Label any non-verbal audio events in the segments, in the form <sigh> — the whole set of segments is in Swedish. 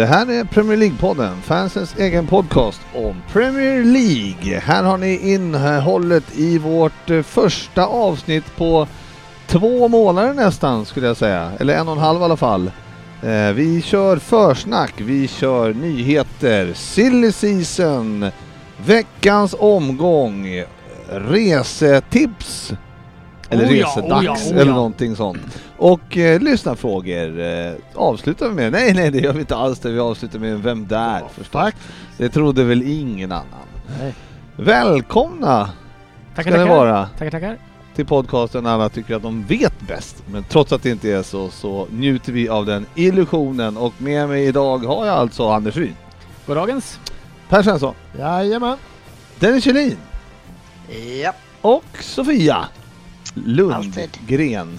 Det här är Premier League-podden, fansens egen podcast om Premier League. Här har ni innehållet i vårt eh, första avsnitt på två månader nästan skulle jag säga, eller en och en halv i alla fall. Eh, vi kör försnack, vi kör nyheter, silly season, veckans omgång, resetips, eller Oh ja, resedags oh ja, oh eller ja. någonting sånt. Och eh, lyssnarfrågor eh, avslutar vi med. Nej, nej, det gör vi inte alls det. Vi avslutar med Vem där? förstås. Tack. Det trodde väl ingen annan. Nej. Välkomna Tackar, ska ni tackar. vara Tackar, tackar. till podcasten alla tycker att de vet bäst. Men trots att det inte är så, så njuter vi av den illusionen. Och med mig idag har jag alltså Anders Ryd, Goddagens. Per Svensson, Jajamän. Dennis Kjellin Ja, och Sofia. Lundgren.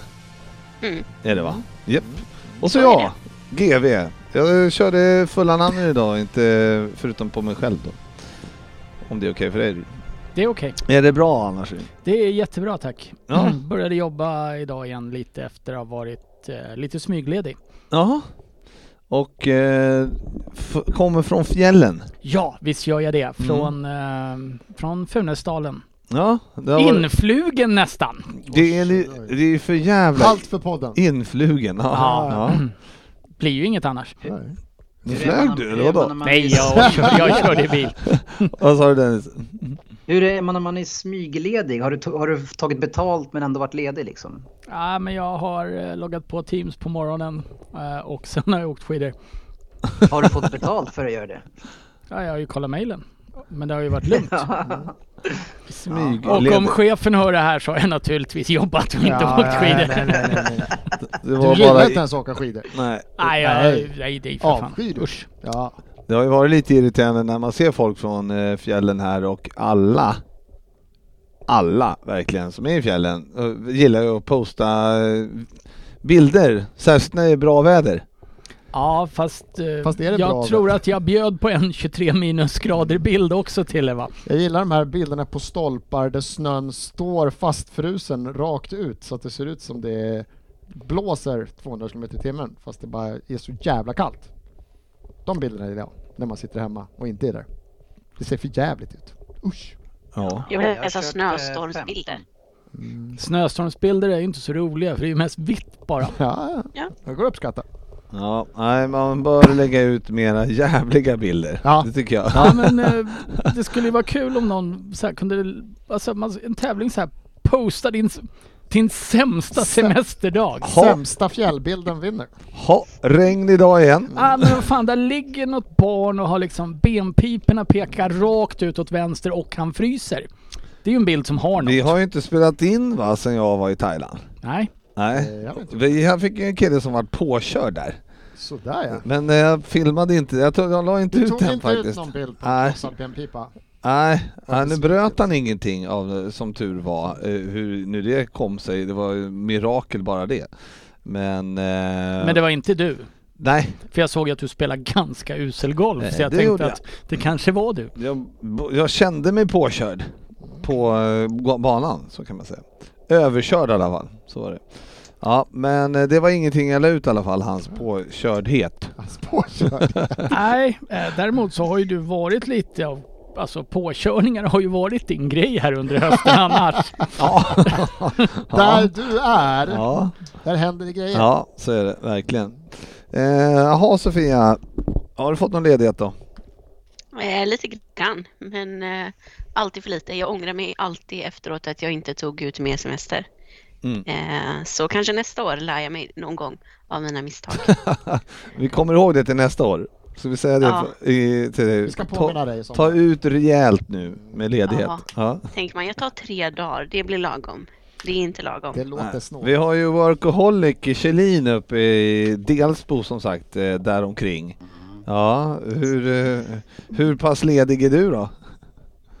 Mm. Är det va? Japp. Och så Så jag, GV. Jag körde fulla namn idag, inte förutom på mig själv då. Om det är okej för dig. Det är okej. Är det bra annars? Det är jättebra tack. Ja. <clears throat> Började jobba idag igen lite efter att ha varit eh, lite smygledig. Jaha. Och eh, f- kommer från fjällen. Ja, visst gör jag Mm. det. Från, eh, från Funäsdalen. Ja, det, har varit, Influgen nästan. det, är, li- det är för jävla Allt för podden. influgen. Ja. Ja. ja. <clears throat> Blir ju inget annars. Nej. Nu flög du eller vadå? Nej, jag, kör, jag körde bil. Vad sa du Dennis? Hur är man när man är smygledig? Har du, har du tagit betalt men ändå varit ledig liksom? Ja, men jag har loggat på Teams på morgonen och sen har jag åkt skidor. Har du fått betalt för att göra det? Ja, jag har ju kollat mejlen. Men det har ju varit lugnt. Smyg. Och om chefen hör det här så har jag naturligtvis jobbat och inte Ja, åkt ja, skidor. nej, nej, nej, nej. <laughs> Det Du var gillar bara... inte ens åka skidor. Nej. Nej, jag, Nej. nej, det är för fan. Avskyr du? Usch. Ja. Det har ju varit lite irriterande när man ser folk från eh, fjällen här och alla, alla verkligen som är i fjällen eh, gillar ju att posta eh, bilder, särskilt när det är bra väder. Ja, fast, eh, Fast är det jag bra tror väder? att jag bjöd på en 23 minusgrader bild också till er va? Jag gillar de här bilderna på stolpar där snön står fastfrusen rakt ut så att det ser ut som det blåser 200 km i timmen fast det bara är så jävla kallt. De bilderna gillar jag när man sitter hemma och inte är där. Det ser för jävligt ut. Usch. Ja. Jag vill läsa kört, snöstormsbilder. Snöstormsbilder är ju inte så roliga för det är ju mest vitt bara. Ja, Ja. det går att uppskatta. Ja, nej man bör lägga ut mera jävliga bilder. Ja. Det tycker jag. Ja men <laughs> eh, det skulle ju vara kul om någon så här kunde, alltså man, en tävling så här posta din, din sämsta Sä- semesterdag. Ha. Sämsta fjällbilden vinner. Ha, regn idag igen. Ja men vad fan, där ligger något barn och har liksom benpiporna pekar rakt ut åt vänster och han fryser. Det är ju en bild som har något. Vi har ju inte spelat in va, sen jag var i Thailand. Nej. Nej. Eh, jag inte. Vi här fick ju en kille som var påkörd där. Sådär ja. Men eh, jag filmade inte, jag, tog, jag la inte Du ut tog den inte ut faktiskt. någon bild på Nej. benpipa? Nej, nej, nu bröt han ingenting av det, som tur var. Eh, hur nu det kom sig, det var ju mirakel bara det. Men... Eh, Men det var inte du. Nej, För jag såg att du spelar ganska usel golf. Nej, så jag tänkte att det kanske var du. jag, jag kände mig påkörd på eh, banan, så kan man säga. Överkörd i alla fall, så var det. Ja, men eh, det var ingenting jag la ut i alla fall, hans påkördhet. Alltså, påkörd. <laughs> Nej, eh, däremot så har ju du varit lite av Alltså påkörningar har ju varit din grej här under hösten <laughs> annars. Ja, <laughs> Där du är, ja, där händer det grejer. ja så är det verkligen. Eh, Jaha Sofia, har du fått någon ledighet då? Eh, lite grann, men eh, alltid för lite. Jag ångrar mig alltid efteråt att jag inte tog ut mer semester. Mm. Eh, så kanske nästa år lär jag mig någon gång av mina misstag. <laughs> Vi kommer ihåg det till nästa år. Ska vi säga det Ja. för- i, till dig? Vi ska ta, påminna dig ta ut rejält nu med ledighet. Ja. Tänker man, jag tar tre dagar, det blir lagom. Det är inte lagom. Det låter snålt. Vi har ju Workaholic Kjellin uppe i Delsbo som sagt, eh, däromkring. Ja, hur, eh, hur pass ledig är du då?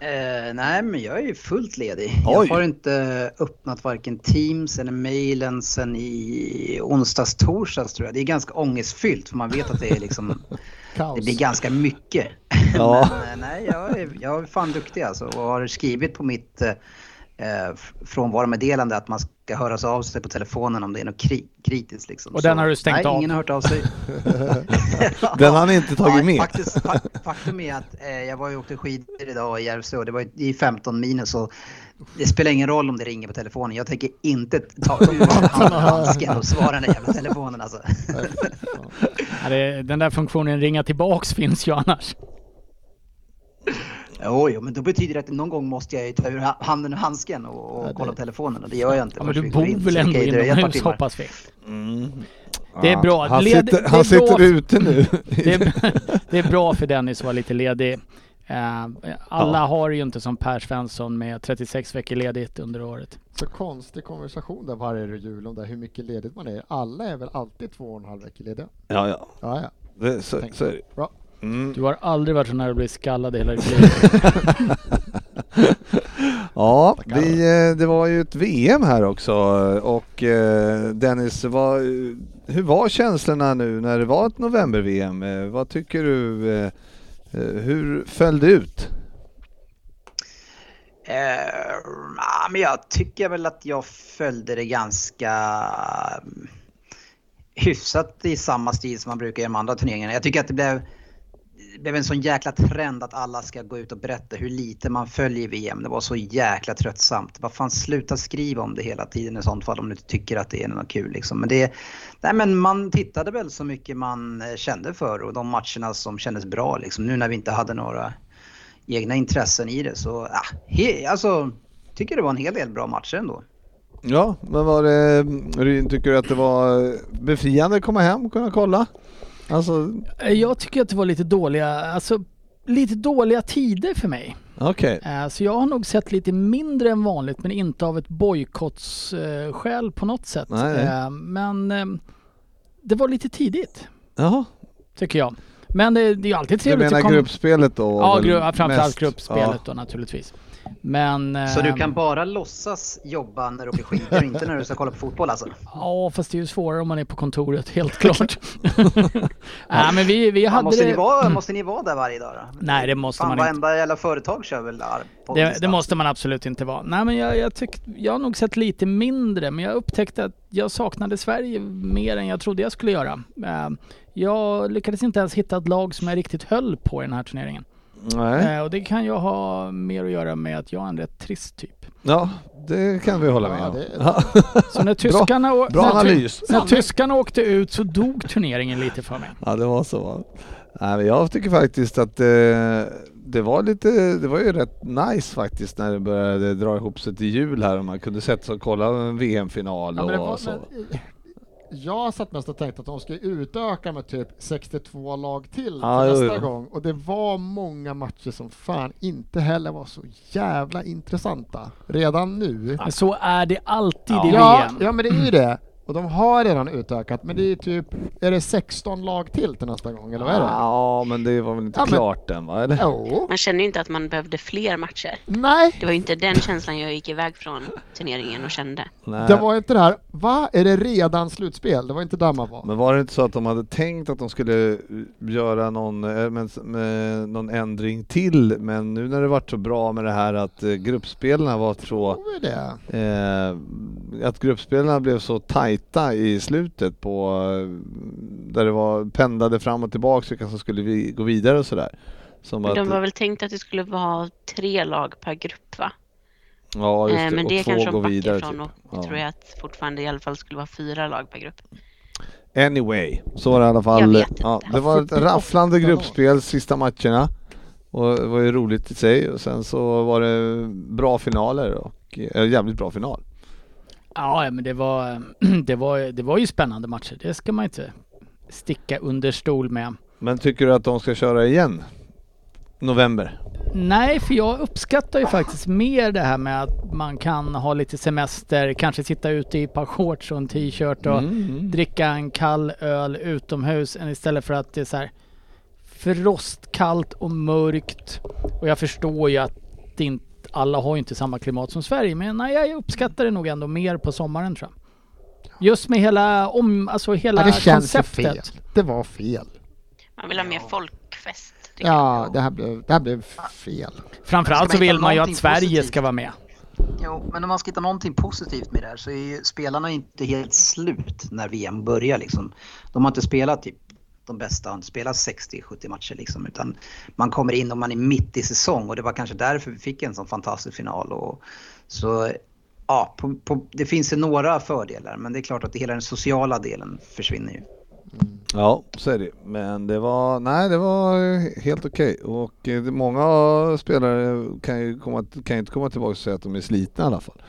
Eh, nej, men jag är ju fullt ledig. Oj. Jag har inte öppnat varken Teams eller mailen sen i onsdags, torsdags tror jag. Det är ganska ångestfyllt för man vet att det är liksom, <laughs> Kaos. det blir ganska mycket. Ja. <laughs> Men eh, nej, jag är, jag är fan duktig alltså och har skrivit på mitt eh, frånvaromeddelande att man ska höra av sig på telefonen om det är något kri- kritiskt liksom. Och den har du stängt nej, av? ingen har hört av sig. <laughs> Den har ni inte tagit Ja, med? Faktiskt, fa- faktum är att eh, jag var ju och åkte skidor idag i Järvsö och det var är 15 minus och det spelar ingen roll om det ringer på telefonen. Jag tänker inte ta ur <laughs> hand- handsken och svara den där jävla telefonen alltså. Ja, det, den där funktionen ringa tillbaks finns ju annars. Jo, men då betyder det att någon gång måste jag ju ta ur ha- handen ur handsken och, och Ja, det- kolla på telefonen och det gör jag inte. Ja, men du bor in, väl ändå inomhus timmar. hoppas vi. Mm. Det är bra. Han Led- sitter, det är han sitter ute nu. <laughs> Det är, det är bra för Dennis att vara lite ledig. Eh, alla Ja. har ju inte som Per Svensson med 36 veckor ledigt under året. Så konstig konversation där varje jul om det, hur mycket ledigt man är. Alla är väl alltid två och en halv vecka lediga? Ja, ja. Ja, ja. Det, så, så är det. Bra. Mm. Du har aldrig varit så nära att bli skallad i hela ditt liv. <laughs> Ja, vi, eh, det var ju ett VM här också och eh, Dennis, vad, hur var känslorna nu när det var ett november-VM? Eh, Vad tycker du? eh, eh, Hur föll det ut? Eh, ja, men jag tycker väl att jag följde det ganska mm, hyfsat i samma stil som man brukar i de andra turneringarna. Jag tycker att det blev, blev en sån jäkla trend att alla ska gå ut och berätta hur lite man följer VM. Det var så jäkla tröttsamt. Vad fan, sluta skriva om det hela tiden i sånt fall om du inte tycker att det är något kul. Liksom. Men, det, nej, men man tittade väl så mycket man eh, kände för och de matcherna som kändes bra. Liksom. Nu när vi inte hade några egna intressen i det så, ja, he, alltså, tycker det var en hel del bra matcher ändå. Ja, men var det, Ryn, tycker du att det var eh, befriande att komma hem och kunna kolla? Alltså, Jag tycker att det var lite dåliga, alltså lite dåliga tider för mig. okej. Eh, Så jag har nog sett lite mindre än vanligt men inte av ett bojkottsskäl på något sätt. Nej. Eh, Men eh, det var lite tidigt, Jaha, tycker jag. Men det, det är ju alltid du trevligt menar att komma... gruppspelet då? Ja, gru- framförallt mest? gruppspelet då naturligtvis. Men... Så du eh, kan bara låtsas jobba när du åker skidor, <laughs> inte när du ska kolla på fotboll alltså? Ja, fast det är ju svårare om man är på kontoret, helt klart. <laughs> Nej, men vi, vi hade måste, det... ni vara, måste ni vara där varje dag då? Nej, det måste Fan, man inte. varenda jävla företag kör väl där på Det, det måste man absolut inte vara. Nej men jag, jag, tyck, jag har nog sett lite mindre men jag upptäckte att jag saknade Sverige mer än jag trodde jag skulle göra. Eh, Jag lyckades inte ens hitta ett lag som jag riktigt höll på i den här turneringen. Nej. Eh, Och det kan ju ha mer att göra med att jag är en rätt trist typ. Ja, det kan vi hålla med Ja, om. det- Ja. Så när <laughs> tyskarna, bra när, ty- analys. när tyskarna åkte ut så dog turneringen lite för mig. Ja, det var så. Nej, men jag tycker faktiskt att eh, det var lite, det var ju rätt nice faktiskt när det började dra ihop sig till jul här och man kunde sätta sig och kolla en VM-final Ja, det var, och så. men, jag satt mest och tänkte att de skulle utöka med typ 62 lag till Ja, till jo, nästa jo. gång och det var många matcher som fan inte heller var så jävla intressanta redan nu. Men så är det alltid i Ja, VM. ja men det är ju det. Och de har redan utökat men det är typ, är det 16 lag till till nästa gång eller vad är det? Ja, men det var väl inte Ja, men- klart än va? Eller? Man känner ju inte att man behövde fler matcher. Nej, Det var ju inte den känslan jag gick iväg från turneringen och kände. Nej. det var inte det här, va? Är det redan slutspel? Det var inte där man var. Men var det inte så att de hade tänkt att de skulle göra någon, eh, men, med, någon ändring till, men nu när det varit så bra med det här att eh, gruppspelarna var så Tror vi det? eh, att gruppspelarna blev så tajta i slutet på där det var pendlade fram och tillbaka vilka som skulle vi, gå vidare och sådär. Som att, De var väl tänkt att det skulle vara tre lag per grupp va? ja, just Eh, det, Men och det två kanske går de backar vidare. ifrån Typ. och Ja. tror jag att fortfarande i alla fall skulle vara fyra lag per grupp. Anyway, så var det i alla fall. Ja, det var ett 48 rafflande gruppspel sista matcherna. Och det var ju roligt i sig och sen så var det bra finaler och äh, jävligt bra final. Ja, men det var, <clears throat> det, var, det var ju spännande matcher. Det ska man inte sticka under stol med. Men tycker du att de ska köra igen? November? Nej, för jag uppskattar ju faktiskt mer det här med att man kan ha lite semester, kanske sitta ute i ett par shorts och en t-shirt och Mm. dricka en kall öl utomhus än istället för att det är så här frostkallt och mörkt. Och jag förstår ju att det inte, alla har ju inte samma klimat som Sverige, men nej, jag uppskattar det nog ändå mer på sommaren tror jag. Just med hela, om, alltså hela Ja, det känns ju fel. konceptet. Det var fel. Man vill ha mer folkfest. Ja, det här blev, det här blev fel. Framförallt så vill man ju att Sverige positivt? ska vara med. Jo, men om man ska hitta någonting positivt med det här så är ju spelarna inte helt slut när VM börjar liksom. De har inte spelat typ de bästa har inte spelat 60-70 matcher liksom utan man kommer in och man är mitt i säsong och det var kanske därför vi fick en sån fantastisk final. Och, så ja, på, på, det finns ju några fördelar men det är klart att hela den sociala delen försvinner ju. Mm. Ja, så är det Men det var, nej det var helt okej och eh, många spelare kan ju, komma, kan ju inte komma tillbaka och säga att de är slitna i alla fall.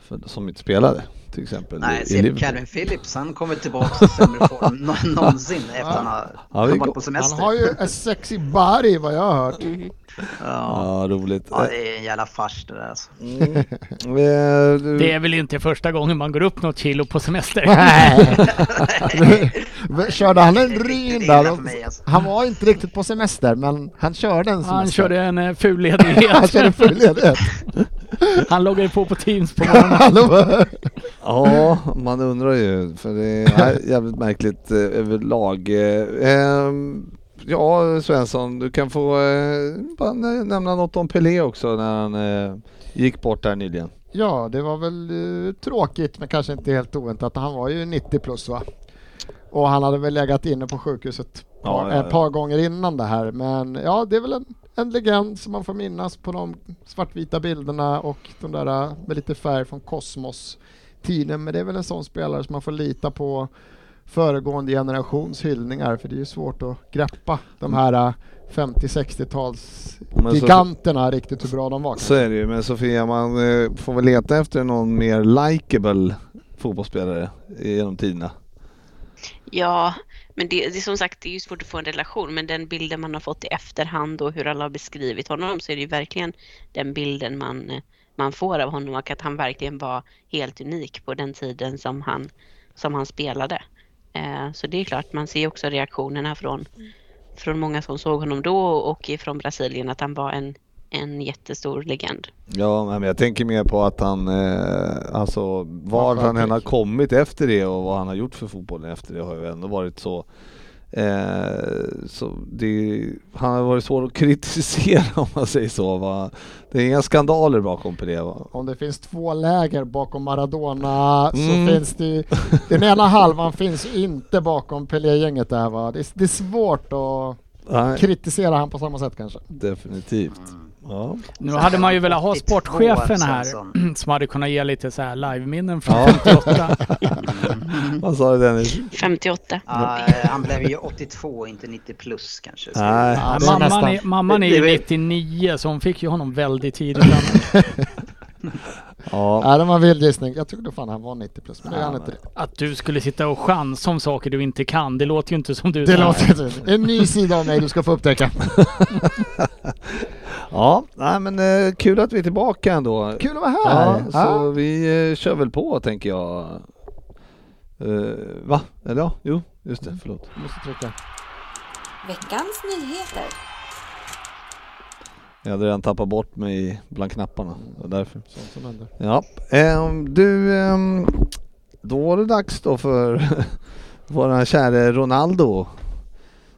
För, som inte spelade till exempel Nej, Liverpool. Calvin Phillips han kommer tillbaka i sämre form <laughs> nå- någonsin efter att han har Ja, vi varit på Han semester. har ju en sexy body vad jag har hört. Ja. Ja, roligt. ja, det är en jävla fars det där alltså. Mm. Eh, du- Det är väl inte första gången man går upp något kilo på semester. Nej. <laughs> körde han en ryn där? alltså. Han var inte riktigt på semester men han körde en semester. Han körde en eh, ful <laughs> han körde full ledighet. Han loggade på på Teams på <laughs> morgonen. Ja, man undrar ju för det är jävligt märkligt eh, överlag. Eh, ehm, ja, Svensson, du kan få eh, bara nä- nämna något om Pelé också när han eh, gick bort där nyligen. Ja, det var väl eh, tråkigt men kanske inte helt oväntat. Han var ju 90 plus va? Och han hade väl legat inne på sjukhuset Ja, par, ja, ja. ett par gånger innan det här. Men ja, det är väl en, en legend som man får minnas på de svartvita bilderna och de där eh, med lite färg från Kosmos tiden. Men det är väl en sån spelare som man får lita på föregående generations hyllningar för det är ju svårt att greppa de här eh, 50-60-tals Men så- giganterna riktigt hur bra de var. Så är det ju, men Sofia man eh, får väl leta efter någon mer likable fotbollsspelare genom tiderna. Ja, men det, det är som sagt det är ju svårt att få en relation men den bilden man har fått i efterhand och hur alla har beskrivit honom så är det ju verkligen den bilden man, man får av honom och att han verkligen var helt unik på den tiden som han, som han spelade. Eh, så det är klart, man ser också reaktionerna från, från många som såg honom då och från Brasilien att han var en, en jättestor legend. Ja, men jag tänker mer på att han, eh, alltså var han än har kommit efter det och vad han har gjort för fotbollen efter det har ju ändå varit så Eh, så det, han har varit svår att <laughs> kritisera om man säger så. Va? Det är inga skandaler bakom Pelé va? Om det finns två läger bakom Maradona Mm. så finns det den ena <laughs> halvan finns inte bakom Pelé-gänget där va. Det är, det är svårt att Nej, kritisera han på samma sätt kanske. definitivt. Ja. Nu hade man ju velat ha 82 sportchefen här <clears throat> som hade kunnat ge lite så här live-minnen från Ja. 58. <laughs> Vad sa du Dennis? 58. Ja, eh, han blev ju 82, inte 90 plus kanske. Nej. Ja, mamman, nästan- är, mamman är Det- ju det- 99 så hon fick ju honom väldigt tidigt. <laughs> Ja. Ja, det var en vild gissning. Jag trodde fan han var 90 plus, men det är han inte. Att du skulle sitta och chansa om saker du inte kan, det låter ju inte som du. Det låter inte. En ny sida av mig du ska få upptäcka. <laughs> ja, nej men eh, kul att vi är tillbaka ändå. Kul att vara Ja, här! så Ja. vi eh, kör väl på tänker jag. Eh, va? Eller ja, jo, just det, förlåt. Jag måste trycka. Veckans nyheter. Jag hade redan tappat bort mig bland knapparna. Det var därför. Sånt som händer. Ja, ehm, du, ehm, då var det dags då för <laughs> våran käre Ronaldo.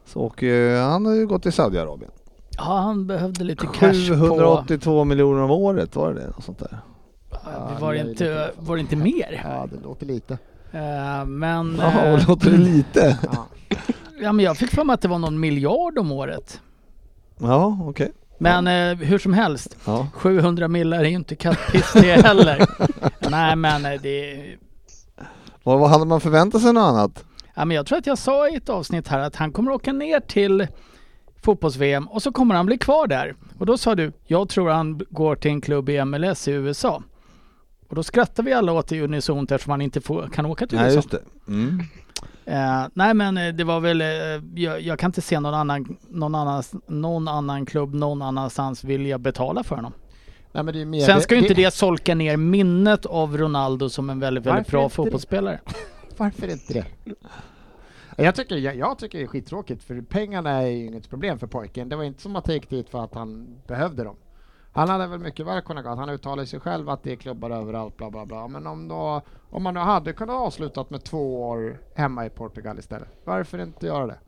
Så, och eh, han har ju gått till Saudiarabien. Ja, han behövde lite cash på... 782 miljoner om året, var det det? Något sånt där? Ja, Var det, inte, var det inte mer? Ja, det låter lite. Eh, men, Ja, eh, låter det lite? <laughs> Ja. ja, men jag fick för mig att det var någon miljard om året. Ja, okej. Men eh, hur som helst, Ja. 700 millar är ju inte kattpiss det heller. <laughs> Nej men eh, det... Vad, vad hade man förväntat sig något annat? Ja, men jag tror att jag sa i ett avsnitt här att han kommer åka ner till fotbolls-VM och så kommer han bli kvar där. Och då sa du, jag tror han går till en klubb i MLS i USA. Och då skrattar vi alla åt det unisont eftersom han inte får, kan åka till Nej, USA. just det. Mm. Eh, nej men eh, det var väl, eh, jag, jag kan inte se någon annan, någon, annan, någon annan klubb någon annanstans vilja betala för honom. Nej, men det är mer, Sen ska ju inte det solka ner minnet av Ronaldo som en väldigt, väldigt Varför bra det? fotbollsspelare. Varför inte det? Jag tycker, jag, jag tycker det är skittråkigt för pengarna är ju inget problem för pojken. Det var inte som att han gick dit för att han behövde dem. Han hade väl mycket väl kunnat gå. Han uttalar sig själv att det är klubbar överallt, bla bla bla. Men om, då, om man nu hade kunnat avslutat med två år hemma i Portugal istället, varför inte göra det?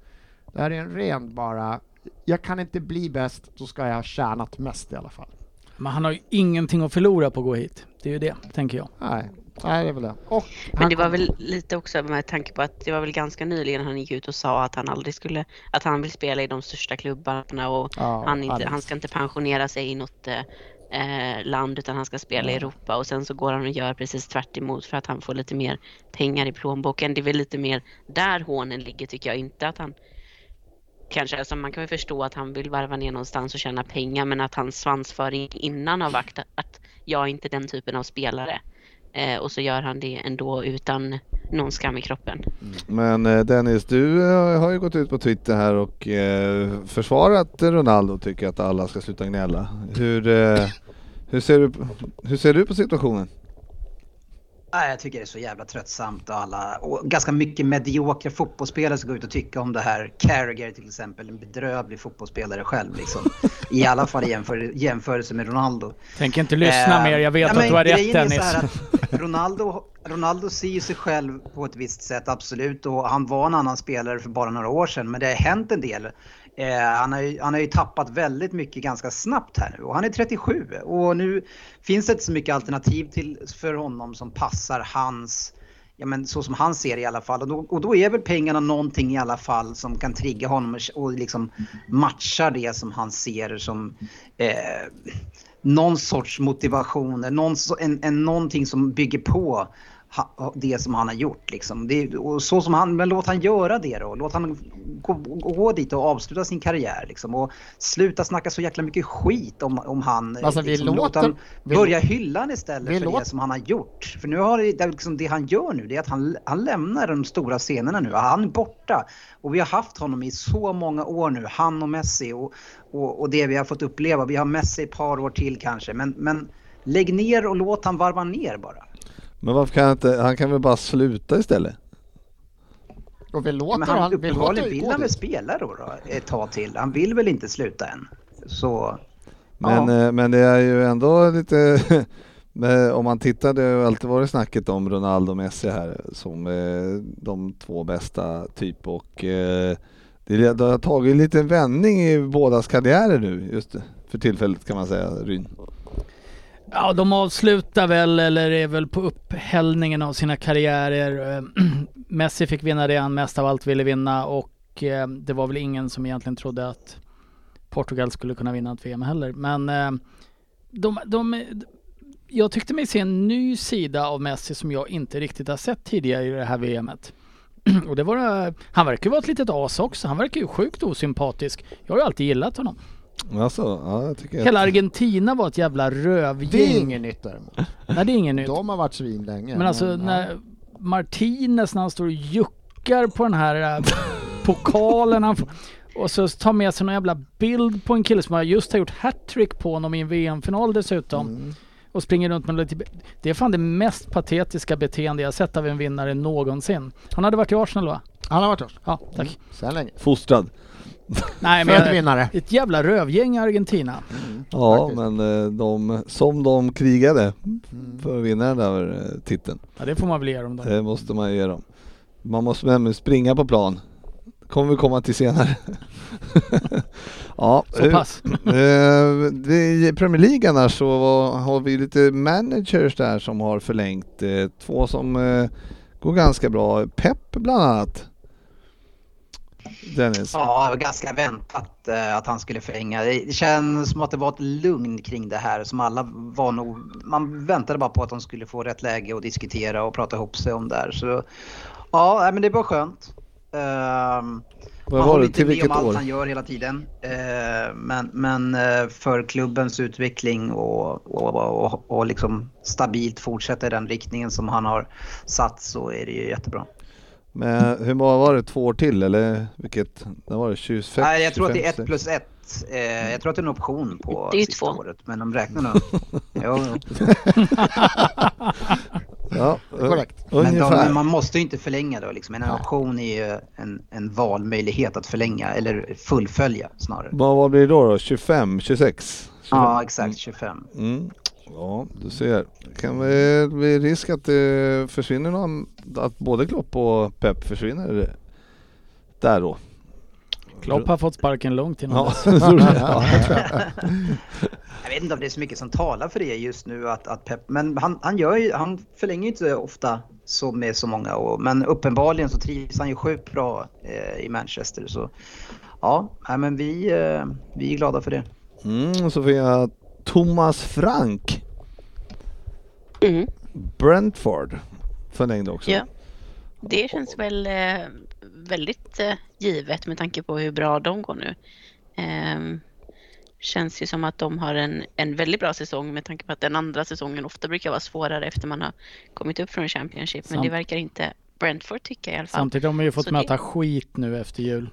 Det här är en ren bara, jag kan inte bli bäst, då ska jag ha tjänat mest i alla fall. Men han har ju ingenting att förlora på att gå hit. Det är ju det, tänker jag. Nej, nej det är väl det. Och Men det var väl lite också med tanke på att det var väl ganska nyligen han gick ut och sa att han aldrig skulle, att han vill spela i de största klubbarna och Ja, han, inte, alldeles. han ska inte pensionera sig i något eh, land utan han ska spela i Europa och sen så går han och gör precis tvärt emot för att han får lite mer pengar i plånboken. Det är väl lite mer där hånen ligger tycker jag, inte att han kanske, alltså man kan väl förstå att han vill varva ner någonstans och tjäna pengar men att hans svansföring innan har varit att, att jag är inte den typen av spelare. Eh, och så gör han det ändå utan någon skam i kroppen. Mm. Men eh, Dennis, du eh, har ju gått ut på Twitter här och eh, försvarat Ronaldo och tycker att alla ska sluta gnälla. Hur, eh, hur, ser, du, hur ser du på situationen? Nej, jag tycker det är så jävla tröttsamt och alla och ganska mycket mediokra fotbollsspelare som går ut och tycker om det här. Carragher till exempel, en bedrövlig fotbollsspelare själv liksom. I alla fall i jämför, jämförelse med Ronaldo. Tänker inte lyssna Eh, mer, jag vet ja, att du har rätt Dennis. Ronaldo, Ronaldo ser ju sig själv på ett visst sätt, absolut. Och han var en annan spelare för bara några år sedan. Men det har hänt en del. Eh, han, har ju, han har ju tappat väldigt mycket ganska snabbt här nu. Och han är 37. Och nu finns det inte så mycket alternativ till, för honom som passar hans Ja men så som han ser det i alla fall. Och då, och då är väl pengarna någonting i alla fall som kan trigga honom och, och liksom matcha det som han ser som eh, någon sorts motivation, någon, en, en, någonting som bygger på ha, det som han har gjort. Liksom. Det, och så som han, men låt han göra det då. Låt han gå, gå dit och avsluta sin karriär. Liksom. Och sluta snacka så jäkla mycket skit om, om han. Alltså, vi liksom, låt låter- han vi- börja hylla han istället vi för låter- det som han har gjort. För nu har det, det, liksom, det han gör nu det är att han, han lämnar de stora scenerna nu. Han är borta. Och vi har haft honom i så många år nu, han och Messi och, och, och det vi har fått uppleva. Vi har Messi ett par år till kanske. Men, men lägg ner och låt han varva ner bara. Men varför kan han inte, han kan väl bara sluta istället? och vi låter Men han han, vi låter vill gå han väl dit. spela då, då ett tag till. Han vill väl inte sluta än. Så Men, Ja. eh, men det är ju ändå lite, <laughs> men om man tittar, det har ju alltid varit snacket om Ronaldo och Messi här som de två bästa typ och eh, det, det har tagit en liten vändning i bådas karriärer nu just för tillfället kan man säga, Ryn. Ja, de avslutar väl, eller är väl på upphällningen av sina karriärer. Eh, <clears throat> Messi fick vinna det han mest av allt ville vinna och eh, det var väl ingen som egentligen trodde att Portugal skulle kunna vinna ett VM heller. Men eh, de, de, jag tyckte mig se en ny sida av Messi som jag inte riktigt har sett tidigare i det här VMet. <clears throat> Och det var, han verkar ju vara ett litet as också. Han verkar ju sjukt osympatisk. Jag har ju alltid gillat honom. Alltså, ja, jag tycker Hela att, Argentina var ett jävla Det är rövgäng. inget nytt däremot. Nej, det är inget nytt. De har varit svin länge. Men alltså när Martinez när han står och juckar på den här äh, pokalen han får, och så tar med sig någon jävla bild på en kille som har just har gjort hattrick på honom i en VM-final dessutom. Mm. Och springer runt med lite... Det är fan det mest patetiska beteende jag sett av en vinnare någonsin. Han hade varit i Arsenal va? Han har varit torsk. Ja, tack. Sen länge. fostrad. Nej men vinnare. ett jävla rövgäng i Argentina. Ja, Faktiskt. men eh, de, som de krigade Mm. för att vinna den där eh, titeln. Ja det får man väl ge dem då. Det måste man ju ge dem. Man måste nämligen springa på plan. kommer vi komma till senare. <laughs> ja, Så eh, pass. I Premier League annars så har vi lite managers där som har förlängt. Två som går ganska bra. Pep bland annat. Dennis. Ja, det var ganska väntat eh, att han skulle förlänga. Det känns som att det var ett lugn kring det här som alla var nog... Man väntade bara på att de skulle få rätt läge att diskutera och prata ihop sig om där. Så ja, men det var skönt. Ehm, Vad man var det? Till vilket om allt år? han gör hela tiden. Eh, men men eh, för klubbens utveckling och, och, och, och liksom stabilt fortsätta i den riktningen som han har satt så är det ju jättebra. Men hur många var det? Två år till eller vilket? Det var det 25? Nej, jag tror att det är 25, ett plus ett. Eh, jag tror att det är en option på Det är ju sista två. året, men de räknar nog. jo, <laughs> jo. Ja, <laughs> korrekt. Men ungefär. de, man måste ju inte förlänga då liksom. En Ja. option är ju en, en valmöjlighet att förlänga eller fullfölja snarare. Vad vad blir det då, då? 25? 26? 25? Ja, exakt 25. Mm. Ja, du ser. Kan det bli risk att det försvinner någon, att både Klopp och Pep försvinner där då? Klopp har fått sparken långt innan Ja, dess. <laughs> <laughs> jag. Vet inte om det är så mycket som talar för det just nu att, att Pep, men han, han, gör ju, han förlänger ju inte ofta så med så många och, men uppenbarligen så trivs han ju sjukt bra eh, i Manchester så ja, nej, men vi, eh, vi är glada för det. Mm, jag Thomas Frank, Mm. Brentford, förlängde också. Ja. Det känns väl eh, väldigt eh, givet med tanke på hur bra de går nu. Ehm, känns ju som att de har en, en väldigt bra säsong med tanke på att den andra säsongen ofta brukar vara svårare efter man har kommit upp från Championship. Men det verkar inte Brentford tycka i alla fall. Samtidigt har de ju fått Så det- möta skit nu efter jul.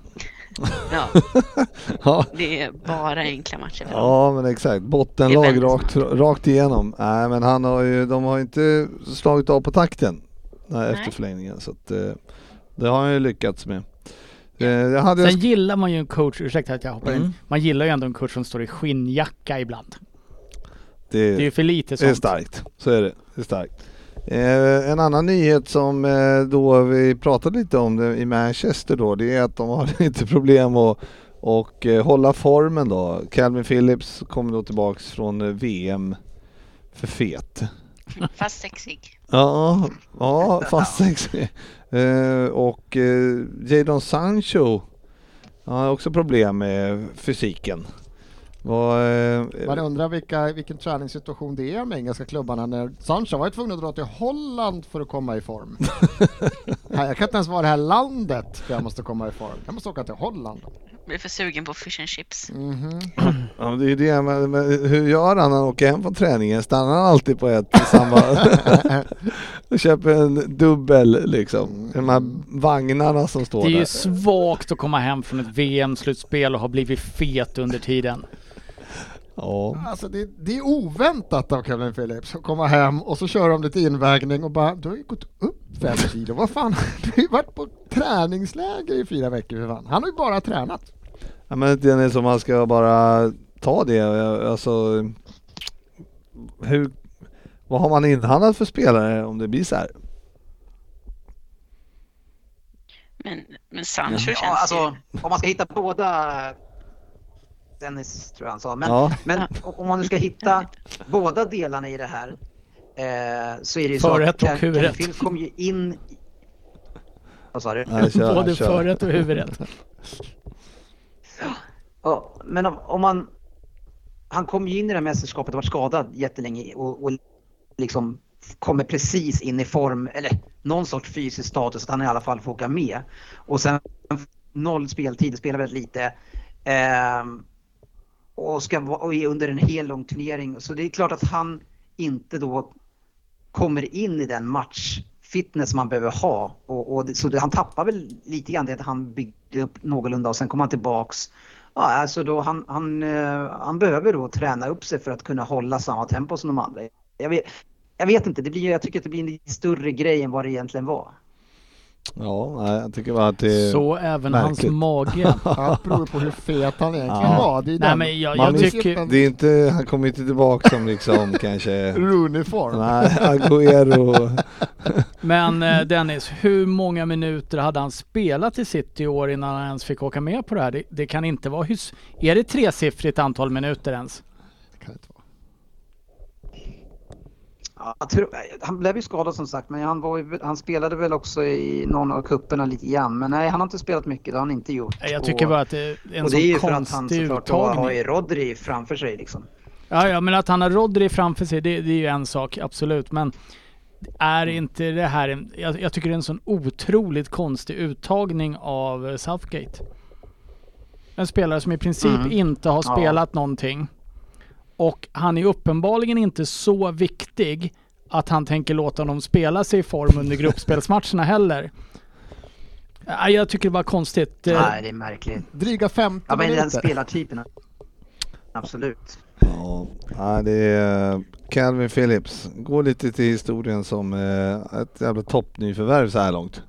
Ja, <laughs> Ja, det är bara enkla matcher ja men exakt. Det Bottenlag rakt, rakt igenom. Nej men han har ju, de har ju inte slagit av på takten nej, efter Nej. förlängningen. Så att, eh, det har han ju lyckats med. Eh, Jag hade Sen gillar man ju en coach, ursäkta att jag hoppar Mm. in. Man gillar ju ändå en coach som står i skinnjacka ibland. det, Det är ju för lite Det är sånt. starkt, så är det. det är starkt. Eh, en annan nyhet som eh, då vi pratade lite om det i Manchester då, det är att de har <laughs> lite problem att och, eh, hålla formen då. Calvin Phillips kommer då tillbaks från eh, VM för fet. Fast sexig. Ja, ja fast sexig. Eh, och eh, Jadon Sancho han har också problem med fysiken. Eh, Man undrar vilka, vilken träningssituation det är med engelska klubbarna när Sancho var ju tvungen att dra till Holland för att komma i form. <laughs> Jag kan inte ens vara det här landet för jag måste komma i form. Jag måste åka till Holland. Blir för sugen på fish and chips. Mhm. <clears throat> Ja, men det är det, men, men hur gör han när han åker hem från träningen? Stannar han alltid på ett samma... <laughs> och köper en dubbel liksom? De här vagnarna som står Det är ju där. svagt att komma hem från ett VM-slutspel och ha blivit fet under tiden. Ja. Alltså det, det är oväntat av Kevin Phillips att komma hem och så kör de lite invägning och bara du har ju gått upp fem kilo, vad fan, <laughs> du har ju varit på träningsläger i fyra veckor för fan. Han har ju bara tränat. ja, men det är som man ska bara ta det, alltså... Hur... Vad har man inhandlat för spelare om det blir så här? Men, men Sancho känns Ja, alltså, ju... om man ska hitta båda Dennis tror jag han sa. Men, Ja. men om man nu ska hitta båda delarna i det här eh, så är det ju så Förrätt och Ken- huvudrätt. Kevin Phillips kom ju in... Vad sa du? Nej, kör, Både kör. förrätt och huvudrätt. Ja, men om, om man... Han kom ju in i det här mästerskapet och var skadad jättelänge och, och liksom kommer precis in i form, eller någon sorts fysisk status att han i alla fall får åka med. Och sen noll speltid, spelar väldigt lite. Ehm, och, ska, vara- och är under en hel lång turnering. Så det är klart att han inte då kommer in i den matchfitness man behöver ha. Och, och det, så det, han tappar väl lite grann det att han byggde upp någorlunda och sen kommer han tillbaks. Ja, alltså då han, han, eh, han behöver då träna upp sig för att kunna hålla samma tempo som de andra. Jag vet, jag vet inte, det blir, jag tycker att det blir en lite större grej än vad det egentligen var. Ja, jag tycker bara att det är... Så även märkligt. hans mage. <laughs> Det beror på hur fet han egentligen Ja. var. Det är Nej men jag, jag tycker... Det är inte, han kommer inte tillbaka som liksom <laughs> kanske... Rooney-form. Nej, Agüero. <laughs> Men eh, Dennis, hur många minuter hade han spelat i City i år innan han ens fick åka med på det här? Det, det kan inte vara hus... Är det tresiffrigt antal minuter ens? Det kan inte vara. Ja, tror, han blev ju skadad som sagt, men han, var han spelade väl också i någon av kupperna lite grann. Men nej, han har inte spelat mycket, det har han inte gjort. Jag tycker och, bara att det är en och det är ju för att han konstig såklart har uttagning. ju Rodri framför sig liksom. Ja, ja, men att han har Rodri framför sig, det, det är ju en sak, absolut. Men är inte det här en... Jag, jag tycker det är en sån otroligt konstig uttagning av Southgate. En spelare som i princip Mm. inte har Ja. spelat någonting. Och han är uppenbarligen inte så viktig att han tänker låta honom spela sig i form under gruppspelsmatcherna heller. Ja, jag tycker det var konstigt. Eh, Nej, det är märkligt. Dryga 15 Ja, men den minuter. spelartypen. Absolut. Ja, ja, det är eh, Calvin Phillips. Går lite till historien som eh, ett jävla toppnyförvärv så här långt.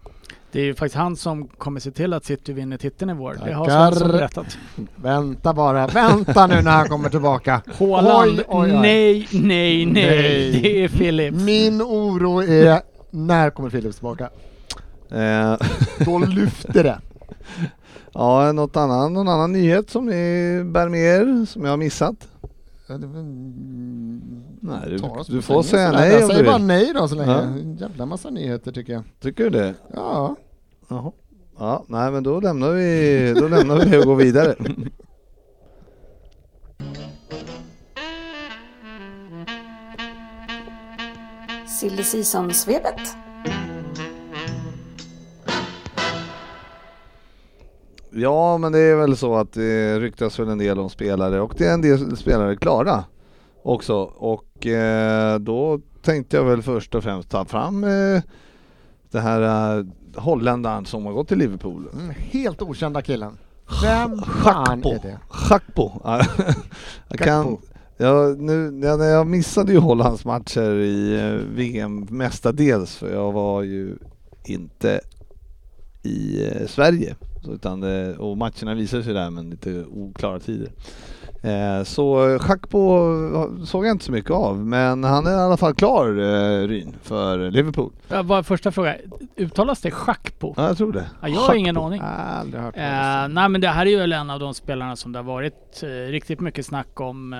Det är ju faktiskt han som kommer se till att City vinner titeln i vår. Det har. Svensson berättat. Vänta bara, vänta nu när han kommer tillbaka. <laughs> Haaland, Oj, oj, oj. nej, nej, nej. Nej. Det är Philips. Min oro är, när kommer Philips tillbaka? Eh, Då lyfter det. <laughs> ja, något annan, någon annan nyhet som ni bär med er som jag har missat? Nej, du, du får sängen säga sådär. nej Jag om du säger bara nej då så länge. Ja. En jävla massa nyheter tycker jag. Tycker du det? Ja. Jaha. Ja, nej men då lämnar vi, då lämnar vi det och går vidare. Silly Season-svepet. Ja, men det är väl så att det ryktas väl en del om spelare och det är en del spelare klara också och eh, då tänkte jag väl först och främst ta fram eh, det här eh, holländaren som har gått till Liverpool. Mm, helt okända killen. Vem fan är det? Schakpo. Ja, <laughs> jag kan, jag, nu, jag, jag missade ju Hollands matcher i eh, VM mestadels för jag var ju inte i eh, Sverige. Så, utan, eh, och matcherna visade sig där men lite oklara tider. Eh, så Schakpo såg jag inte så mycket av men han är i alla fall klar eh, Ryn för Liverpool. Ja, bara första fråga. Uttalas det Schakpo? Ja, jag tror det. Ja, jag har ingen aning. Aldrig hört Eh, nej men det här är ju väl en av de spelarna som det har varit eh, riktigt mycket snack om. Eh,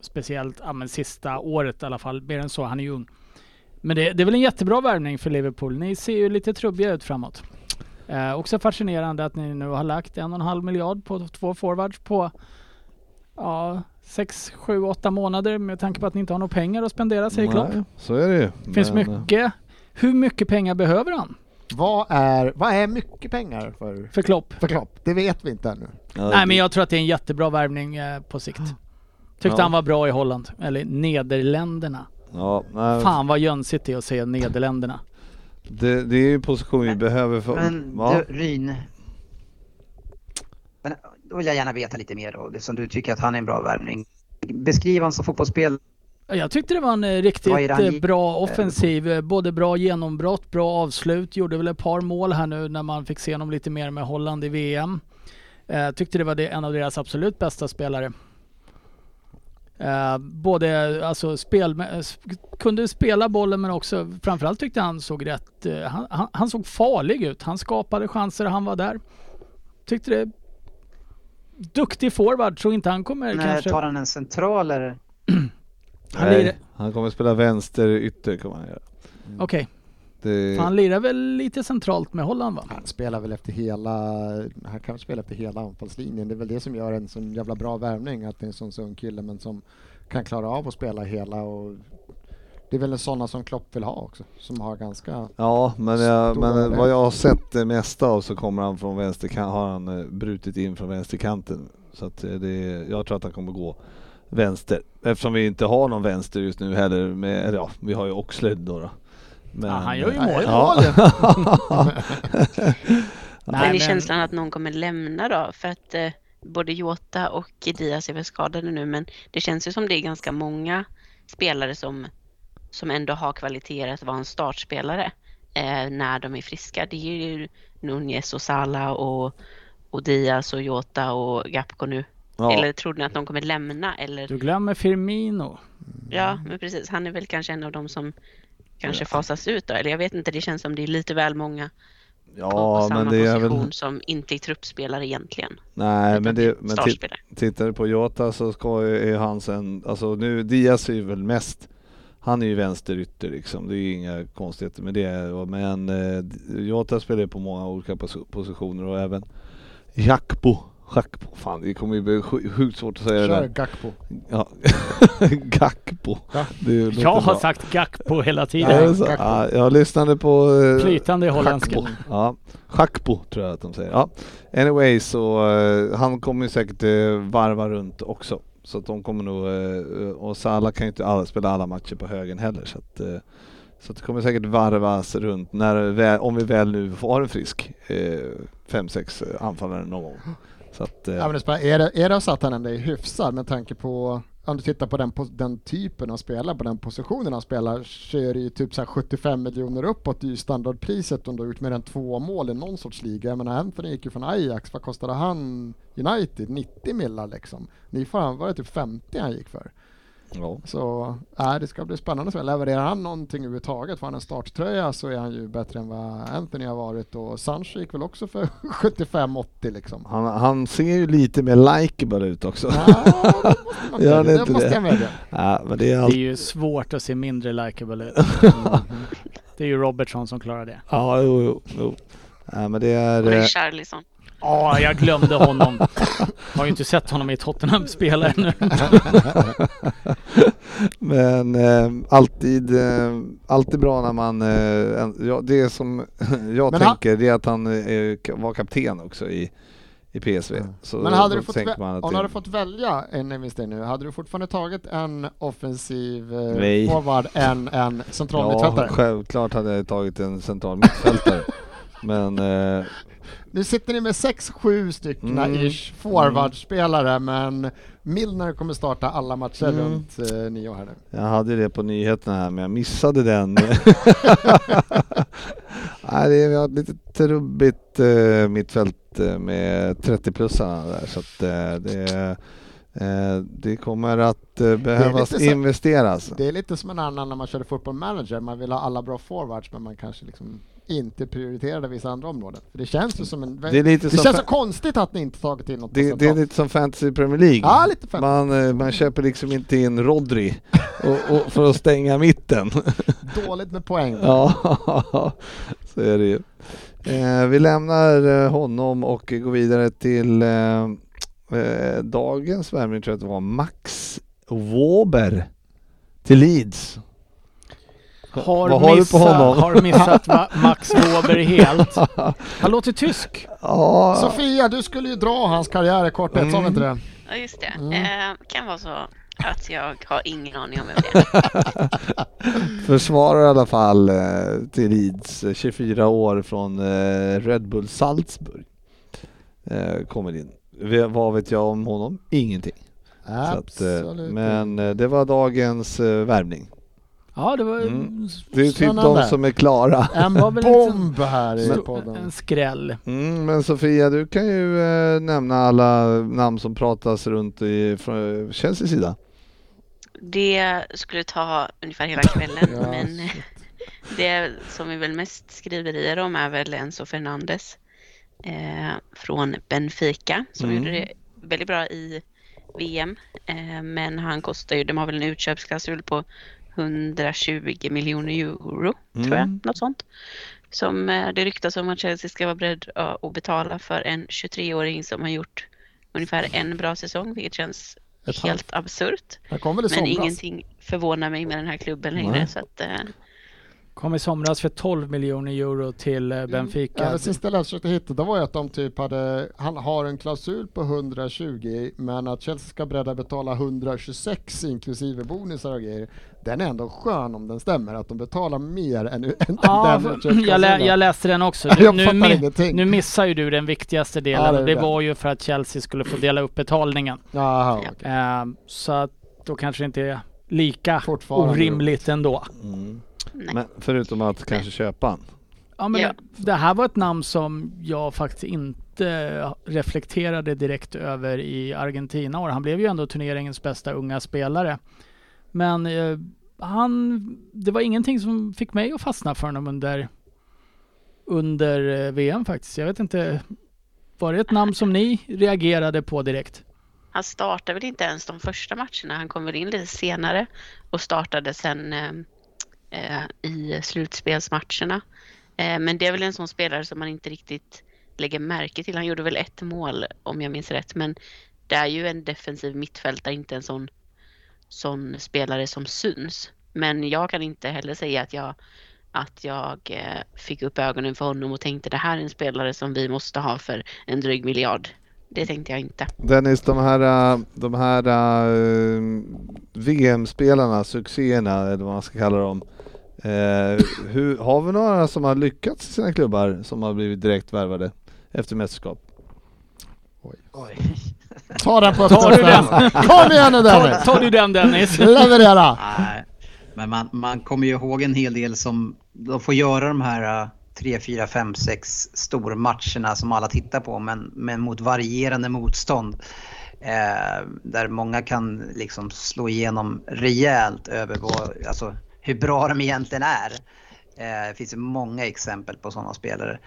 speciellt ja, men sista året i alla fall. Mer än så, han är ju ung. Men det, det är väl en jättebra värvning för Liverpool. Ni ser ju lite trubbiga ut framåt. Eh, också fascinerande att ni nu har lagt en och en halv miljard på två forwards på ja, sex, sju, åtta månader med tanke på att ni inte har några pengar att spendera säger Klopp. Nej, så är det ju. Det finns Men, mycket. Hur mycket pengar behöver han Vad är, vad är mycket pengar för, för Klopp? för Klopp? Det vet vi inte ännu. ja, Nej det- men jag tror att det är en jättebra värvning eh, på sikt. Tyckte Ja. han var bra i Holland, eller Nederländerna. Ja, nej, Fan vad jönsigt det är att säga Nederländerna. Det, det är ju en position vi behöver för... Men ja. du, Ryn. Men då vill jag gärna veta lite mer då, det som du tycker att han är en bra värvning. Beskriv honom som fotbollsspelare. Jag tyckte det var en eh, riktigt han eh, bra offensiv. eh, Både bra genombrott, bra avslut. Gjorde väl ett par mål här nu när man fick se honom lite mer med Holland i VM. Tyckte det var det, en av deras absolut bästa spelare. Både alltså spel, sp- kunde spela bollen men också framförallt tyckte han såg rätt, han, han, han såg farlig ut. Han skapade chanser, han var där. Tyckte det Duktig forward, tror inte han kommer Men, kanske... Tar han en central eller? <clears throat> Han Nej, lirar, han kommer spela vänster ytter kommer han göra. Okej, Det, för han lirar väl lite centralt med Holland va? Han spelar väl efter hela, han kan spela efter hela anfallslinjen. Det är väl det som gör en sån jävla bra värvning, att det är en sån ung kille men som kan klara av att spela hela och det är väl sådana som Klopp vill ha också, som har ganska ja, men, jag, men väg. vad jag har sett det mesta av så kommer han från vänsterkanten, har han eh, brutit in från vänsterkanten. Så att eh, det, jag tror att han kommer gå vänster. Eftersom vi inte har någon vänster just nu heller. Med, ja, vi har ju Oxlade då. då. Men, Ja, han gör ju mål. Ja. <laughs> Nej, är men- känslan att någon kommer lämna då? För att eh, både Jota och Diaz är väl skadade nu men det känns ju som det är ganska många spelare som, som ändå har kvaliteter att vara en startspelare eh, när de är friska. Det är ju Nunez och Salah och, och Diaz och Jota och Gapko nu. Ja, Eller tror ni att de kommer lämna? Eller, Du glömmer Firmino. ja, men precis. Han är väl kanske en av de som kanske fasas ut då. Eller jag vet inte, det känns som det är lite väl många på, på ja samma men det är position väl... som inte är truppspelare egentligen. Nej, men, det men tittar du på Jota så ska ju, är han sen, alltså nu Diaz är ju väl mest, han är ju vänsterytter liksom, det är ju inga konstigheter med det. Men eh, Jota spelar ju på många olika pos- positioner och även Jakpo, Jakpo, fan det kommer ju bli sj- sjukt svårt att säga det Kör där. Gakpo. Ja. <laughs> Gakpo. Ja. Det Jag har bra. sagt Gakpo hela Ja, tiden. det så? Gakpo. Ja, jag lyssnade på eh, Flytande holländska. Ja, Schakpo tror jag att de säger. Ja. Anyway så eh, han kommer ju säkert eh, varva runt också. Så att de kommer nog, eh, och Salah kan ju inte alla, spela alla matcher på högen heller så att eh, så att det kommer säkert varvas runt när, om vi väl nu har en frisk eh, fem, sex eh, anfallare någon gång. Så att, eh, Ja, men det är, det, är det så att han ändå är hyfsad med tanke på om du tittar på den, den typen av spelare, på den positionen han spelar, så är det ju typ så här 75 miljoner uppåt i standardpriset om du har gjort mer än två mål i någon sorts liga. Jag menar Anthony gick ju från Ajax, vad kostade han United? 90 millar liksom. Ni får var det typ 50 han gick för? Ja. Så äh, det ska bli spännande att se. Levererar han någonting överhuvudtaget, får han en starttröja så är han ju bättre än vad Anthony har varit och Sancho gick väl också för <laughs> 75-80 liksom. han, han ser ju lite mer likeable ut också. Ja, det <laughs> måste det inte måste det? jag medge. Ja, men det är Det allt. är ju svårt att se mindre likeable ut. <laughs> Det är ju Robertson som klarar det. Ja, jo, jo, jo. Ja, men det är... Och eh, Richarlison. Ja, jag glömde honom. Har ju inte sett honom i Tottenham spela ännu. <laughs> Men eh, alltid, eh, alltid bra när man... Eh, en, ja, det som <laughs> jag Men han- tänker det är att han eh, var kapten också i, i PSV. Så Men hade du fått, vä- om du hade fått välja en investering nu, hade du fortfarande tagit en offensiv eh, Nej. forward än en central Ja, mittfältare? självklart hade jag tagit en central mittfältare. <laughs> Men eh, Nu sitter ni med 6-7 stycken Mm. ish forwardspelare men Milner kommer starta alla matcher Mm. runt eh, nio här nu. jag hade det på nyheterna här men jag missade den. <laughs> Nej, det är lite trubbigt eh, mittfält eh, med 30-plussarna där så att eh, det, eh, det kommer att eh, behövas så- investeras. Det är lite som en annan när man körde fotboll manager, man vill ha alla bra forwards men man kanske liksom inte prioriterade vissa andra områden. För det känns ju som en... Det det som känns så konstigt att ni inte tagit in något Det, det är lite som Fantasy Premier League. Ja, lite fett. Man, eh, man köper liksom inte in Rodri och, och för att stänga mitten. Dåligt med poäng. <laughs> Ja, så är det ju. Eh, vi lämnar eh, honom och går vidare till eh, dagens värvning tror jag att det var Max Wåber till Leeds. Har, Vad har du på missat, honom? har missat Max Wåber helt. <laughs> Han låter tysk. Ja, Sofia, du skulle ju dra hans karriär i korthet, sa vi Mm. inte det? Ja, just det. Mm. Eh, kan vara så att jag har ingen aning om vem det är. <laughs> försvarar i alla fall eh, till Leeds, eh, 24 år från eh, Red Bull Salzburg. Eh, kommer in. V- vad vet jag om honom? Ingenting. Att, eh, men eh, det var dagens eh, värvning. Ja, det var Mm. Det är typ de som är klara. En var väl en bomb här i en, podden. en skräll. Mm, men Sofia, du kan ju eh, nämna alla namn som pratas runt i från Chelseas sida. Det skulle ta ungefär hela kvällen, <laughs> Ja, men <laughs> det som vi väl mest skriverier om är väl Enzo Fernandes eh, från Benfica som Mm. gjorde det väldigt bra i VM. Eh, men han kostar ju, de har väl en utköpsklausul på 120 miljoner euro, tror jag, Mm. något sånt. Som eh, det ryktas om att Chelsea ska vara beredd att betala för en 23-åring som har gjort ungefär en bra säsong, vilket känns Ett helt absurt. Men ingenting förvånar mig med den här klubben längre. Nej. Så att, eh, Kom i somras för 12 miljoner euro till eh, Benfica. Ja, det sista jag försökte hitta det var ju att de typ hade, han har en klausul på 120 men att Chelsea ska beredda betala 126 inklusive bonusar och grejer. Den är ändå skön om den stämmer, att de betalar mer än, än Ja, den <laughs> jag, lä, jag läste den också. <laughs> Jag Nu, fattar nu, missar ju du den viktigaste delen Ja, det det var ju för att Chelsea skulle få dela upp betalningen. Jaha, Ja. okej. Eh, så att då kanske det inte är lika orimligt ändå. Nej. Men förutom att kanske köpa han. Ja, men Ja. det, här var ett namn som jag faktiskt inte reflekterade direkt över i Argentina. Och han blev ju ändå turneringens bästa unga spelare. Men eh, han, det var ingenting som fick mig att fastna för honom under, under eh, VM faktiskt. Jag vet inte, var det ett namn som ni reagerade på direkt? Han startade väl inte ens de första matcherna. Han kom väl in lite senare och startade sen eh, Eh, i slutspelsmatcherna. Eh, men det är väl en sån spelare som man inte riktigt lägger märke till. Han gjorde väl ett mål om jag minns rätt. Men det är ju en defensiv mittfältare, inte en sån, sån spelare som syns. Men jag kan inte heller säga att jag, att jag eh, fick upp ögonen för honom och tänkte det här är en spelare som vi måste ha för en dryg miljard. Det tänkte jag inte. Dennis, de här, eh, de här eh, uh, VM-spelarna, succéerna eller vad man ska kalla dem. Eh, hur, har vi några som har lyckats i sina klubbar som har blivit direkt värvade efter mästerskap? Oj. Ta den på <laughs> Tar du den? Kom igen nu Ta, Dennis! ta du den Dennis? Leverera! Nej, men man, man kommer ju ihåg en hel del som de får göra de här uh, 3, 4, 5, 6 stormatcherna som alla tittar på men, men mot varierande motstånd. Eh, där många kan liksom slå igenom rejält över vad, alltså, hur bra de egentligen är. Eh, det finns ju många exempel på sådana spelare.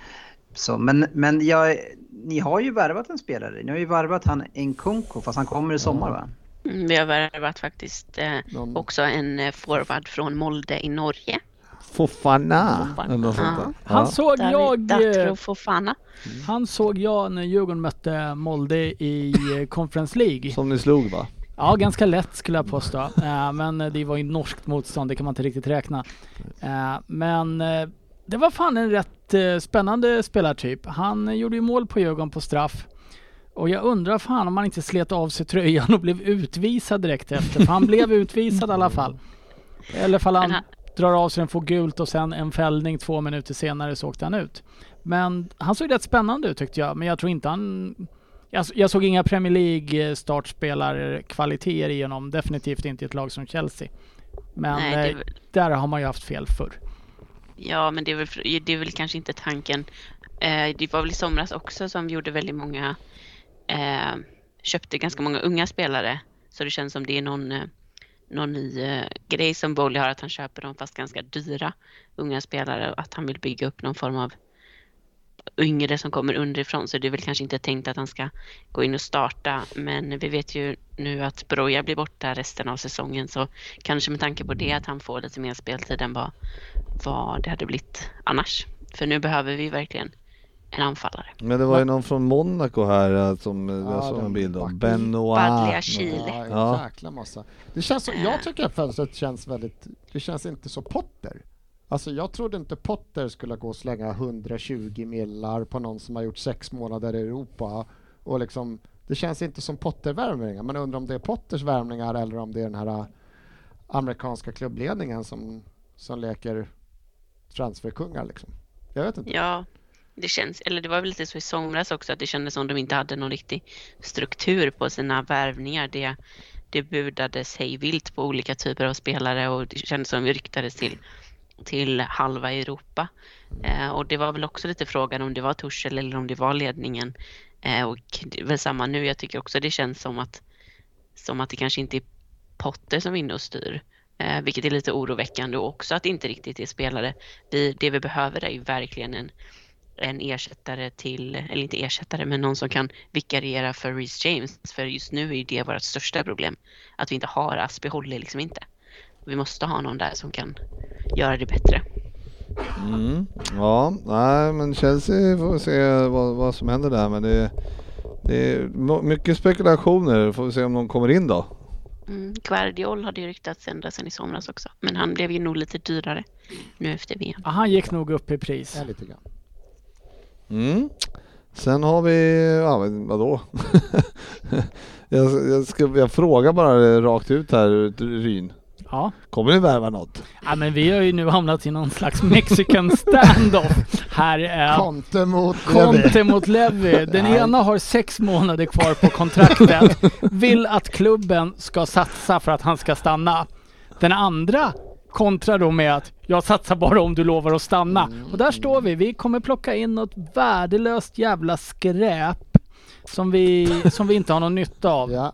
Så, men men jag, ni har ju värvat en spelare. Ni har ju värvat han Nkunku fast han kommer i sommar va? Mm, Vi har värvat faktiskt eh, också en eh, forward från Molde i Norge. Fofana? Fofana. Eller något sånt där. Ja. Han såg David jag... Datro eh, Fofana. Han såg jag när Djurgården mötte Molde i eh, Conference League. Som ni slog va? Ja, ganska lätt skulle jag påstå. Eh, men det var ju norskt motstånd, det kan man inte riktigt räkna. Eh, men eh, det var fan en rätt spännande spelartyp. Han gjorde ju mål på Djurgården på straff. Och jag undrar fan om han inte slet av sig tröjan och blev utvisad direkt efter. För han blev utvisad i alla fall. Eller fall han- drar av sig den, får gult och sen en fällning två minuter senare så åkte han ut. Men han såg rätt spännande ut tyckte jag. Men jag tror inte han... Jag, jag såg inga Premier League startspelarkvaliteter i honom. Definitivt inte i ett lag som Chelsea. Men Nej, eh, väl- där har man ju haft fel förr. Ja, men det är väl, det är väl kanske inte tanken. Eh, det var väl i somras också som vi gjorde väldigt många, eh, köpte ganska många unga spelare. Så det känns som det är någon, eh, någon ny eh, grej som Bowley har, att han köper dem fast ganska dyra unga spelare och att han vill bygga upp någon form av yngre som kommer underifrån. Så det är väl kanske inte tänkt att han ska gå in och starta. Men vi vet ju nu att Broja blir borta resten av säsongen så kanske med tanke på det att han får lite mer speltid än vad vad det hade blivit annars. För nu behöver vi verkligen en anfallare. Men det var ju någon från Monaco här eh, som eh, jag Ja, såg en bild av. Benoit. Badlia Chile. Ja, en Ja. jäkla massa. Det känns så, jag tycker att fönstret känns väldigt, det känns inte så Potter. Alltså jag trodde inte Potter skulle gå och slänga 120 millar på någon som har gjort sex månader i Europa och liksom, det känns inte som Potter-värvningar. Man undrar om det är Potters värvningar eller om det är den här äh, amerikanska klubbledningen som, som leker transferkungar liksom. Jag vet inte. Ja, det känns, eller det var väl lite så i somras också att det kändes som de inte hade någon riktig struktur på sina värvningar. Det, det budades hej vilt på olika typer av spelare och det kändes som vi ryktades till, till halva Europa. Eh, och det var väl också lite frågan om det var Torshäll eller om det var ledningen. Eh, och det är väl samma nu. Jag tycker också det känns som att, som att det kanske inte är Potter som är inne och styr. Eh, vilket är lite oroväckande och också att det inte riktigt är spelare. Vi, det vi behöver är ju verkligen en, en ersättare till, eller inte ersättare, men någon som kan vikariera för Reece James. För just nu är ju det vårt största problem. Att vi inte har Aspi håller liksom inte. Vi måste ha någon där som kan göra det bättre. Mm. Ja, nej men Chelsea får vi se vad, vad som händer där men det, det är mycket spekulationer. Får vi se om någon kommer in då. Mm, Guardiol hade ju ryktats ända sedan i somras också. Men han blev ju nog lite dyrare nu efter VM. Ja, han gick nog upp i pris. Ja, lite grann. Mm. Sen har vi, ja men vadå? <laughs> jag, jag, ska, jag frågar bara rakt ut här Ryn. Ja. Kommer ni värva något? ja, men vi har ju nu hamnat i någon slags mexican standoff. Här är Conte mot. Conte mot Levi. <laughs> Den Nej. ena har sex månader kvar på kontraktet. Vill att klubben ska satsa för att han ska stanna. Den andra kontrar då med att jag satsar bara om du lovar att stanna. Och där står vi. Vi kommer plocka in något värdelöst jävla skräp som vi, som vi inte har någon nytta av. Ja.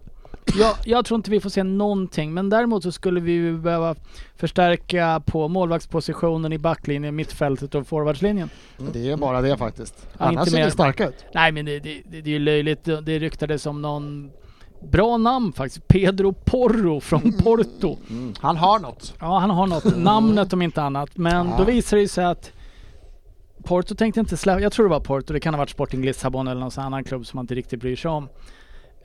Jag, jag tror inte vi får se någonting, men däremot så skulle vi behöva förstärka på målvaktspositionen i backlinjen, mittfältet och forwardslinjen. Det är bara det faktiskt. Ja, Annars ser ni starka ut. Nej men det, det, det, det är ju löjligt. Det, det ryktades om någon bra namn faktiskt. Pedro Porro från Porto. Han har något. Ja han har något. Namnet om inte annat. Men Ja. då visar det sig att Porto tänkte inte släppa, jag tror det var Porto, det kan ha varit Sporting Lissabon eller någon annan klubb som man inte riktigt bryr sig om.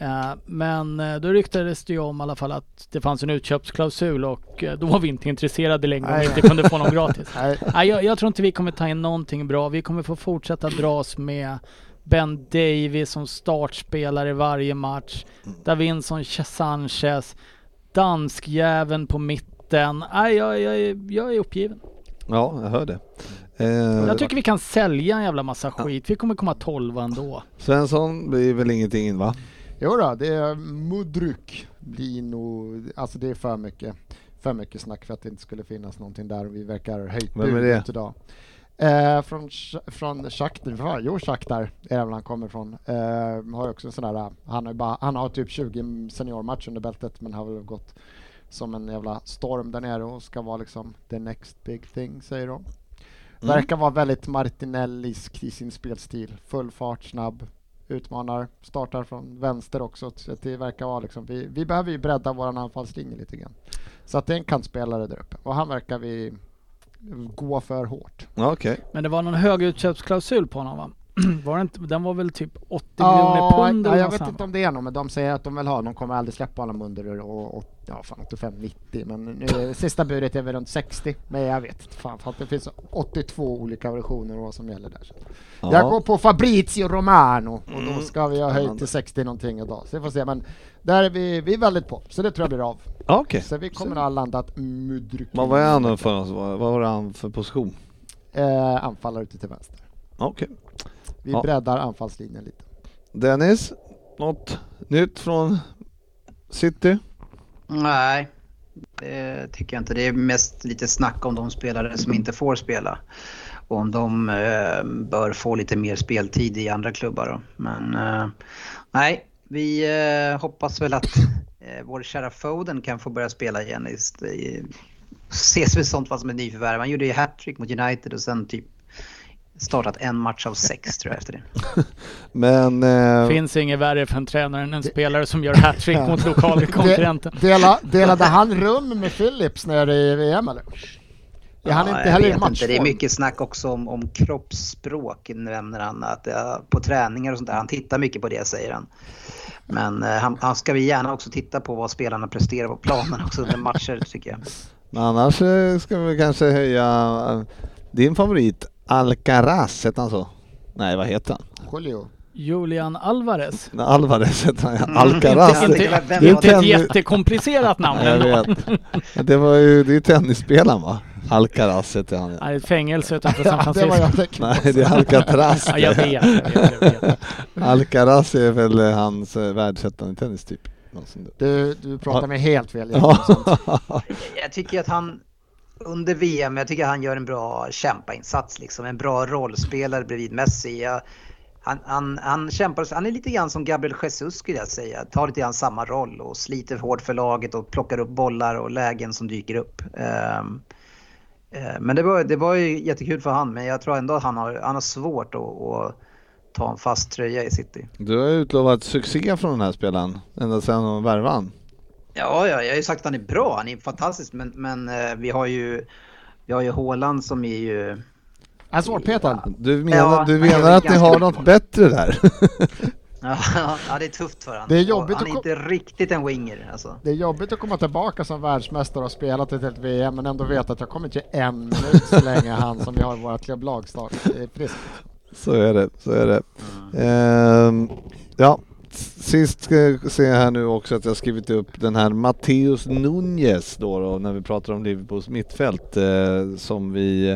Eh, men eh, då ryktades det ju om i alla fall att det fanns en utköpsklausul och eh, då var vi inte intresserade längre om vi inte kunde få någon <laughs> gratis. Nej. Nej, jag, jag tror inte vi kommer ta in någonting bra. Vi kommer få fortsätta dras med Ben Davis som startspelare varje match. Davinson Sanchez. Danskjäveln på mitten. Nej, jag, jag, är- jag är uppgiven. Ja, jag hör det. Eh, Jag tycker vi kan sälja en jävla massa skit. Vi kommer komma tolva ändå. Svensson blir väl ingenting in va? Jo då, det är Mudryk blir nog, alltså det är för mycket, för mycket snack för att det inte skulle finnas någonting där och vi verkar höjt Vem är bud det? ut idag. Eh, från från Shakhtar, jo Shakhtar är det han kommer ifrån. Eh, har också en sån där, han har, bara, han har typ 20 seniormatcher under bältet men har väl gått som en jävla storm där nere och ska vara liksom the next big thing säger de. Mm. Verkar vara väldigt Martinellisk i sin spelstil. Full fart, snabb, utmanar, startar från vänster också. Så det verkar vara liksom, vi, vi behöver ju bredda våran anfallslinje lite grann. Så att det är en kantspelare där uppe och han verkar vi gå för hårt. Okej. Men det var någon hög utköpsklausul på honom va? <clears throat> Var det inte, den var väl typ 80 miljoner pund ja, jag vet inte om det är något, men de säger att de vill ha, de kommer aldrig släppa honom under och, och, ja, fan, 85-90, men nu, är- sista budet är väl runt 60, men jag vet inte fan, för att det finns 82 olika versioner och vad som gäller där. Ja. Jag går på Fabrizio Romano och Mm. då ska vi ha höjt till 60 någonting idag, så vi får se, men där är vi, vi är väldigt på, så det tror jag blir av. Ja, Okej. Så vi kommer att ha landat Mudryk. Vad var han för oss? Vad vad var han för position? Eh, anfallare ute till vänster. Okej. Vi Ja. breddar anfallslinjen lite. Dennis, något nytt från City? Nej, det tycker jag inte. Det är mest lite snack om de spelare som inte får spela. Och om de eh, bör få lite mer speltid i andra klubbar. Då. Men eh, nej, vi eh, hoppas väl att eh, vår kära Foden kan få börja spela igen. Just, i, ses väl sånt vad som är nyförvärv. Han gjorde ju hattrick mot United och sen typ startat en match av sex tror jag efter det. <laughs> Men... Eh, Finns inget värre för en tränare än en spelare som gör hattrick Ja. mot lokalkonkurrenten. <laughs> Dela, delade han rum med Philips nere i VM eller? Är han Ja, inte jag heller i vet inte. matchform? Det är mycket snack också om, om kroppsspråk nämner han. Att, eh, på träningar och sånt där. Han tittar mycket på det säger han. Men eh, han, han ska vi gärna också titta på vad spelarna presterar på planen också under matcher tycker jag. men annars eh, ska vi kanske höja eh, din favorit Alcaraz, heter han så? Nej, vad heter han? Julio. Julian Alvarez. Nej, Alvarez heter han, ja. Mm. Alcaraz. Inte- Inte, vem det är inte ett jättekomplicerat namn Ja, jag vet. Det var ju, det är tennisspelaren va? Alcaraz heter han. Nej, ett fängelse utanför San Ja, <laughs> det var Francisco. jag tänkte Nej, det är Alcatraz. Ja, jag vet, jag vet, jag vet. Alcaraz är väl eh, hans eh, världsetta i tennis typ. Du, du pratar mig helt fel. <laughs> Ja. <laughs> Jag tycker att han under VM, jag tycker han gör en bra kämpainsats liksom. En bra rollspelare bredvid Messi. Jag, han, han, han kämpar, han är lite grann som Gabriel Jesus skulle jag säga. Tar lite grann samma roll och sliter hårt för laget och plockar upp bollar och lägen som dyker upp. Ehm, eh, men det var, det var ju jättekul för han, men jag tror ändå att han har, han har svårt att, att ta en fast tröja i City. Du har utlovat succé från den här spelaren ända sedan de värvade. Ja, ja, jag har ju sagt att han är bra, han är fantastisk, men, men eh, vi har ju vi har ju Haaland som är ju... Han är svårpetad. Du menar, Ja, du menar det att ni har bra. något bättre där? <laughs> Ja, ja, det är tufft för honom. Det är jobbigt Han är att inte riktigt en winger alltså. Det är jobbigt att komma tillbaka som världsmästare och spela till ett VM men ändå veta att jag kommer inte en minut så länge han som vi har i vårt klubblag startar. Så är det, så är det. Ehm, ja, sist ska jag se här nu också att jag skrivit upp den här Matteus Nunez då, då när vi pratar om Liverpools mittfält eh, som vi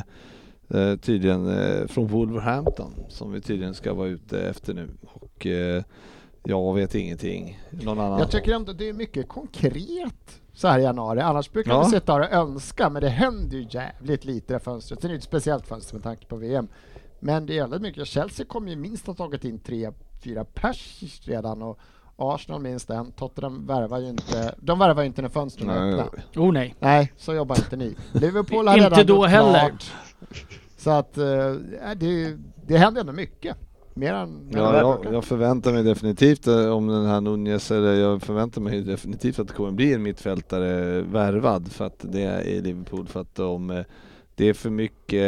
eh, tydligen eh, från Wolverhampton som vi tydligen ska vara ute efter nu och eh, jag vet ingenting. Någon annan? Jag tycker ändå det är mycket konkret så här i januari. Annars brukar Ja. vi sitta och önska men det händer ju jävligt lite det här fönstret. Sen är det ett speciellt fönster med tanke på VM. Men det är väldigt mycket. Chelsea kommer ju minst ha tagit in tre, fyra pers redan och Arsenal minst en. Tottenham värvar ju inte. De värvar ju inte när fönstren är öppna. Oh nej. Nej, så jobbar inte ni. Liverpool har Inte redan då gjort heller. klart. Så att eh, det, det händer ändå mycket. Mer än mer Ja, jag, jag förväntar mig definitivt eh, om den här Nunez, eller jag förväntar mig definitivt att det kommer bli en mittfältare värvad för att det är i Liverpool för att de eh, det är för mycket,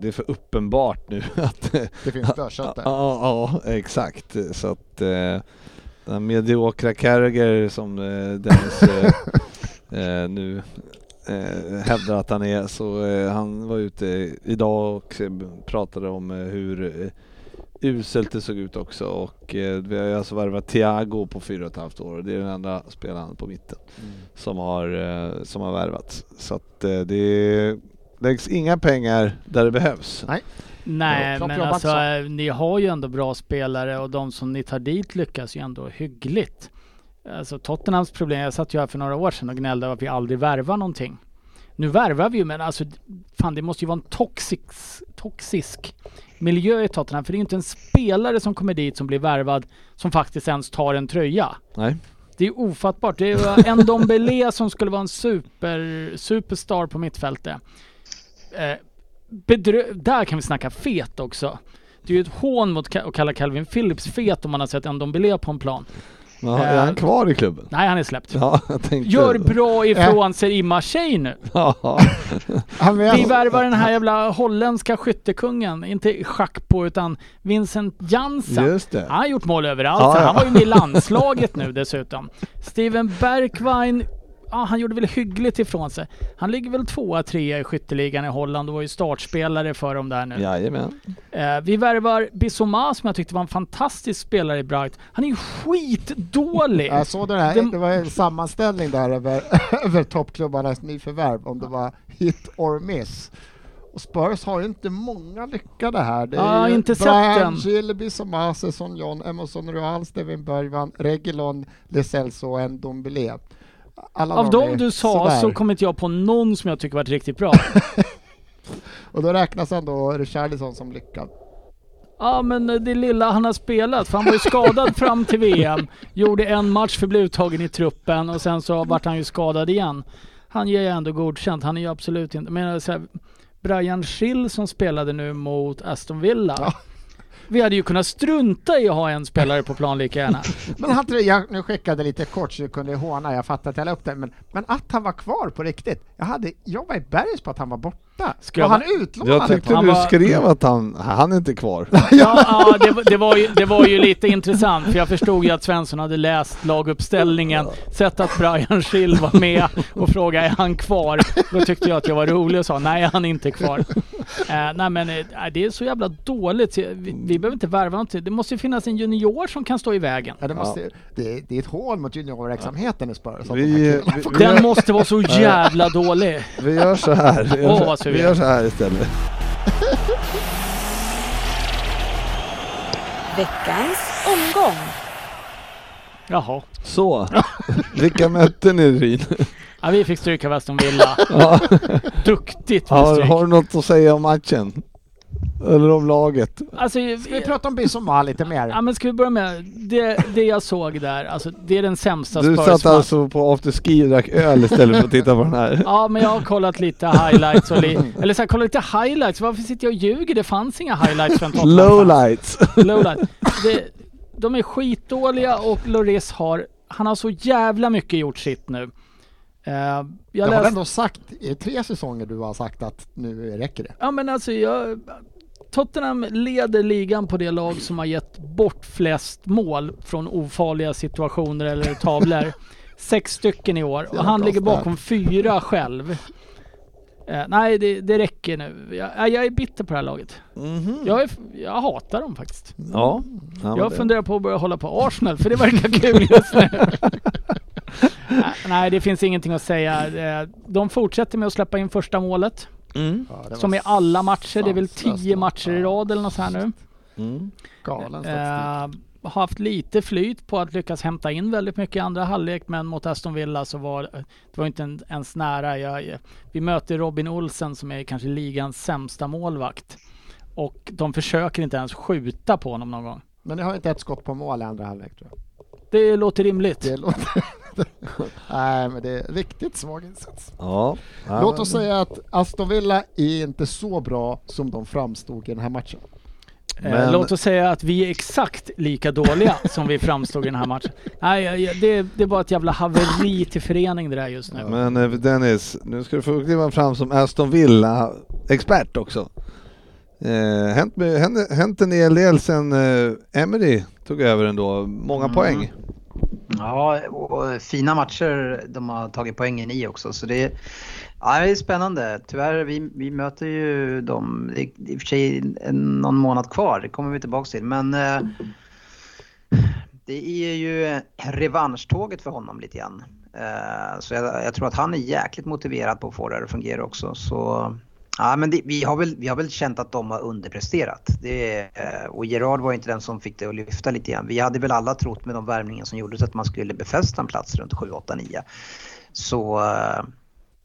det är för uppenbart nu <laughs> att Det finns dörrkött där. Ja, ja, exakt. Så att eh, den mediokra Carragher som eh, Dennis eh, <laughs> nu hävdar att han är, så han var ute idag och pratade om hur uselt det såg ut också och eh, vi har ju alltså värvat Thiago på fyra och ett halvt år och det är den enda spelaren på mitten som har, eh, som har värvats. Så att eh, det läggs inga pengar där det behövs. Nej. Nej, Bra men alltså så. eh, ni har ju ändå bra spelare och de som ni tar dit lyckas ju ändå hyggligt. Alltså Tottenhams problem, jag satt ju här för några år sedan och gnällde över att vi aldrig värvar någonting. Nu värvar vi ju men alltså fan det måste ju vara en toxic, toxisk miljö i Tottenham för det är ju inte en spelare som kommer dit som blir värvad som faktiskt ens tar en tröja. Nej. Det är ofattbart. Det är en Dombele som skulle vara en super, superstar på mittfältet. Eh, bedrö- där kan vi snacka fet också. Det är ju ett hån mot att kalla Calvin Phillips fet om man har sett en Dombele på en plan. Ja, är han Eh, kvar i klubben? Nej, han är släppt. Ja. Gör bra ifrån sig i Marseille nu. <laughs> Ja. Vi värvar den här jävla holländska skyttekungen, inte schack på utan Vincent Jansen. Just det. Han har gjort mål överallt, Ja, så ja. han var ju med i landslaget nu dessutom. <laughs> Steven Bergwijn, ja, han gjorde väl hyggligt ifrån sig. Han ligger väl tvåa, trea i skytteligan i Holland och var ju startspelare för dem där nu. Jajamän. Eh, vi värvar Bissoma som jag tyckte var en fantastisk spelare i Bright. Han är ju skitdålig! Jag såg det här, Det- det var en sammanställning där över, <laughs> över toppklubbarnas nyförvärv, om det var hit or miss. Och Spurs har ju inte många lyckade här. Det är Ja, ju inte Brian den. Gilby, Somase, Son John, Emerson Royal, Steven Bergman, Regulon, Lecelso och en Dombele. Alla Av de du sa sådär. så kommer inte jag på någon som jag tycker varit riktigt bra. <laughs> Och då räknas ändå Richarlison som lyckad. Ja men det lilla han har spelat, för han var ju skadad fram till VM. Gjorde en match för blev uttagen i truppen och sen så vart han ju skadad igen. Han ger jag ändå godkänt, han är ju absolut inte... Men så här, Brian Schill som spelade nu mot Aston Villa. Ja. Vi hade ju kunnat strunta i att ha en spelare på plan lika gärna. <laughs> Men han, jag nu skickade lite kort så du kunde håna, jag fattar att jag la upp det, men, men att han var kvar på riktigt. Jag, hade, jag var i bergs på att han var borta. Ska jag och han utlånade Jag tyckte Han du var- skrev att han, han är inte kvar. <laughs> Ja, ja det, var- det, var ju, det var ju lite <laughs> intressant för jag förstod ju att Svensson hade läst laguppställningen, sett att Brian Schill var med och frågade är han kvar? Då tyckte jag att jag var rolig och sa nej han är inte kvar. Eh, nej men eh, det är så jävla dåligt. Vi, vi behöver inte värva någonting. Det måste ju finnas en junior som kan stå i vägen. Ja, det, måste, det, det är ett hål mot juniorverksamheten i Spurs. vi- Den måste vara så jävla dålig. Vi gör så här. Åh, så, vad vi gör så här istället. Veckans omgång. Jaha. Så. <laughs> Vilka mötte ni Ryn? Ja, vi fick stryk av Aston Villa. Ja. Duktigt med Har, stryk. har du något att säga om matchen? Eller om laget? Alltså, Ska vi prata om Bissoma lite mer? Ja men ska vi börja med det, det jag såg där, alltså det är den sämsta Du satt alltså på afterski och drack öl istället för att titta på den här? Ja men jag har kollat lite highlights och li eller så här, kollat lite highlights, varför sitter jag och ljuger? Det fanns inga highlights för en Lowlights. Lowlight. Det, de är skitdåliga och Lloris har, han har så jävla mycket gjort sitt nu. Eh, jag Jag har läste, ändå sagt i tre säsonger du har sagt att nu räcker det. ja men alltså jag, Tottenham leder ligan på det lag som har gett bort flest mål från ofarliga situationer eller tavlor. <laughs> Sex stycken i år och han ligger bakom fyra själv. Eh, nej, det, det räcker nu. Jag, jag är bitter på det här laget. Mhm. Jag, är, jag hatar dem faktiskt. Ja. Jag det- funderar på att börja hålla på Arsenal för det verkar kul just nu. <laughs> Nej, Nej, det finns ingenting att säga. Eh, De fortsätter med att släppa in första målet. Mm. Ja, Som i alla matcher. Det är väl tio matcher i rad eller något så här nu. Mm. Galen statistik. Eh, har haft lite flyt på att lyckas hämta in väldigt mycket i andra halvlek men mot Aston Villa så var det var inte en- ens nära. Jag, vi möter Robin Olsen som är kanske ligans sämsta målvakt. Och de försöker inte ens skjuta på honom någon gång. Men ni har inte ett skott på mål i andra halvlek tror jag. Det låter rimligt. Det låter... <laughs> Nej men det är riktigt svag insats. Ja. Låt men- oss säga att Aston Villa är inte så bra som de framstod i den här matchen. Eh, Men- Låt oss säga att vi är exakt lika dåliga <laughs> som vi framstod i den här matchen. Nej, det, det är bara ett jävla haveri till förening det där just nu. Men eh, Dennis, nu ska du få kliva fram som Aston Villa-expert också. Eh, hänt, med- hänt, hänt en hel del sen eh, Emery tog över ändå. Många Mm. poäng. Ja, och fina matcher de har tagit poängen i också. Så det är, ja, det är spännande. Tyvärr, vi, vi möter ju dem, det är i och för sig någon månad kvar, det kommer vi tillbaka till. Men eh, det är ju revanschtåget för honom lite grann. Eh, så jag, jag tror att han är jäkligt motiverad på att få det här att fungera också. Så Ja, men det, vi, har väl, vi har väl känt att de har underpresterat. Det, och Gerard var inte den som fick det att lyfta lite grann. Vi hade väl alla trott med de värvningar som gjordes att man skulle befästa en plats runt 7, 8, 9. Så eh,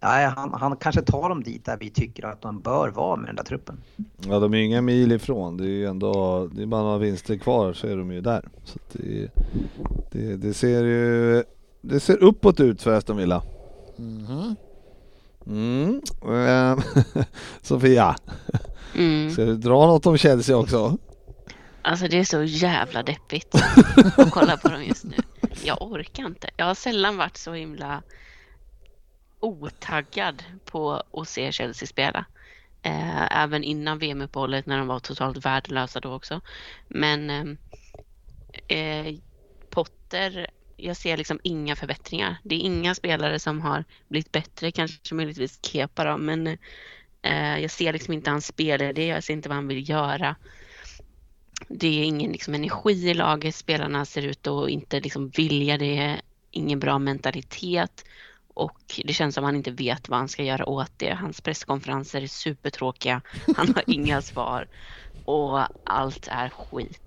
nej, han, han kanske tar dem dit där vi tycker att de bör vara med den där truppen. Ja, de är ju inga mil ifrån. Det är ju ändå, det är bara några vinster kvar så är de ju där. Så det, det, det ser ju, det ser uppåt ut för Aston Villa. Mhm. Mm. ehm, <laughs> Sofia, Mm. ska du dra något om Chelsea också? Alltså det är så jävla deppigt <laughs> att kolla på dem just nu. Jag orkar inte. Jag har sällan varit så himla otaggad på att se Chelsea spela. Eh, även innan VM-uppehållet när de var totalt värdelösa då också. Men ehm, eh, Potter, jag ser liksom inga förbättringar. Det är inga spelare som har blivit bättre, kanske möjligtvis Kepa då, men eh, jag ser liksom inte hans spelidé, jag ser inte vad han vill göra det är ingen liksom, energi i laget. Spelarna ser ut att inte liksom, vilja det. Ingen bra mentalitet. Och det känns som att han inte vet vad han ska göra åt det. Hans presskonferenser är supertråkiga. Han har inga svar. Och allt är skit.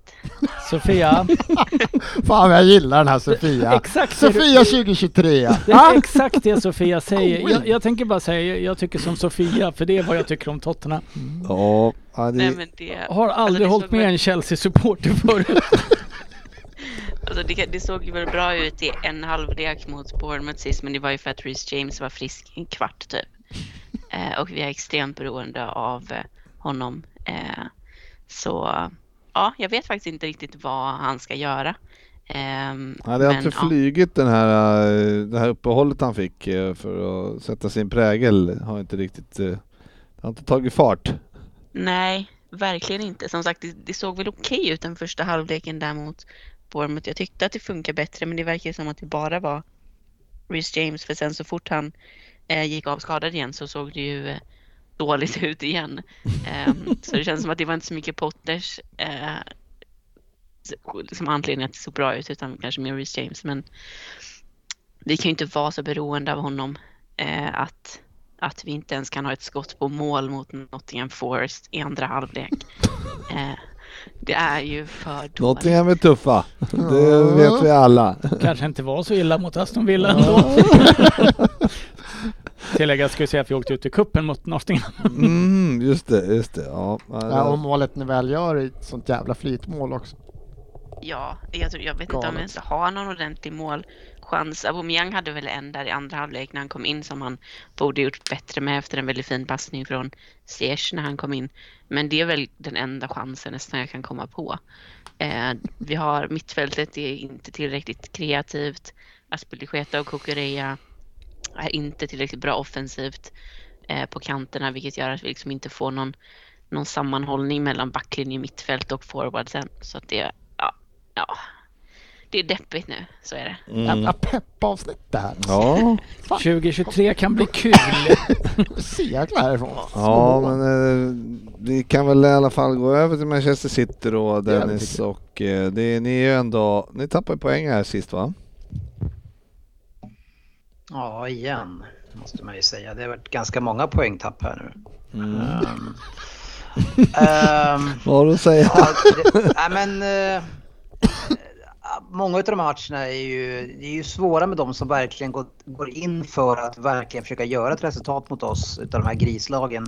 Sofia, <laughs> Fan jag gillar den här Sofia. exakt Sofia 2023. det är exakt det Sofia säger. Jag, jag tänker bara säga, jag tycker som Sofia, för det är vad jag tycker om Tottenham. Ja, ja Nej, det, men det, Har aldrig det hållit med väl- en Chelsea-supporter förut. <laughs> Alltså det, det såg ju väl bra ut i en halvlek mot Bournemouth sist, men det var ju för att Reece James var frisk en kvart typ. Eh, och vi är extremt beroende av eh, honom. Eh, så ja, jag vet faktiskt inte riktigt vad han ska göra. Ja, det har inte ja. flygit den här, eh, det här uppehållet han fick eh, för att sätta sin prägel. Har inte riktigt, eh, det har inte tagit fart. Nej, verkligen inte. Som sagt, det, det såg väl okej ut den första halvleken där mot Bournemouth. Jag tyckte att det funkar bättre, men det verkar som att det bara var Reece James. För sen så fort han eh, gick av skadad igen så såg det ju dåligt <laughs> ut igen. Ehm, så det känns som att det var inte så mycket Potters eh, s- liksom anledning att det såg bra ut, utan kanske mer Reece James. Men vi kan ju inte vara så beroende av honom eh, att att vi inte ens kan ha ett skott på mål mot Nottingham Forest i andra halvlek. <laughs> Eh, det är ju för dåligt. Nottingham är tuffa, det vet vi alla. Kanske inte var så illa mot Aston Villa ändå. <laughs> Tillägga ska vi säga att vi åkte ut i kuppen mot Nottingham. Mm, just det, just det. Ja, ja, och målet ni väl gör är ett sånt jävla flytmål också. Ja, jag, tror, jag vet inte om Galet. vi ens har någon ordentlig målchans. Aubameyang hade väl en där i andra halvlek när han kom in som han borde gjort bättre med efter en väldigt fin passning från Ziyech när han kom in. Men det är väl den enda chansen nästan jag kan komma på. Eh, vi har mittfältet är inte tillräckligt kreativt. Aspilicueta och Kukureya är inte tillräckligt bra offensivt eh, på kanterna vilket gör att vi liksom inte får någon, någon sammanhållning mellan backlinje, mittfält och forwardsen. Så att det, ja, ja, det är deppigt nu, så är det. Mm. Jävla peppavsnitt det här. Ja, 2023 kan bli kul. <laughs> Seglar härifrån. ja men eh, vi kan väl i alla fall gå över till Manchester City då Dennis och eh, det, ni är ju ändå, ni tappar poäng här sist va? Ja, igen måste man ju säga. Det har varit ganska många poängtapp här nu. Mm. Ehm, <laughs> ehm, Vad har du att säga? Ja, det, nej, men, eh, många av de här matcherna är ju, det är ju svåra med de som verkligen går, går in för att verkligen försöka göra ett resultat mot oss utav de här grislagen.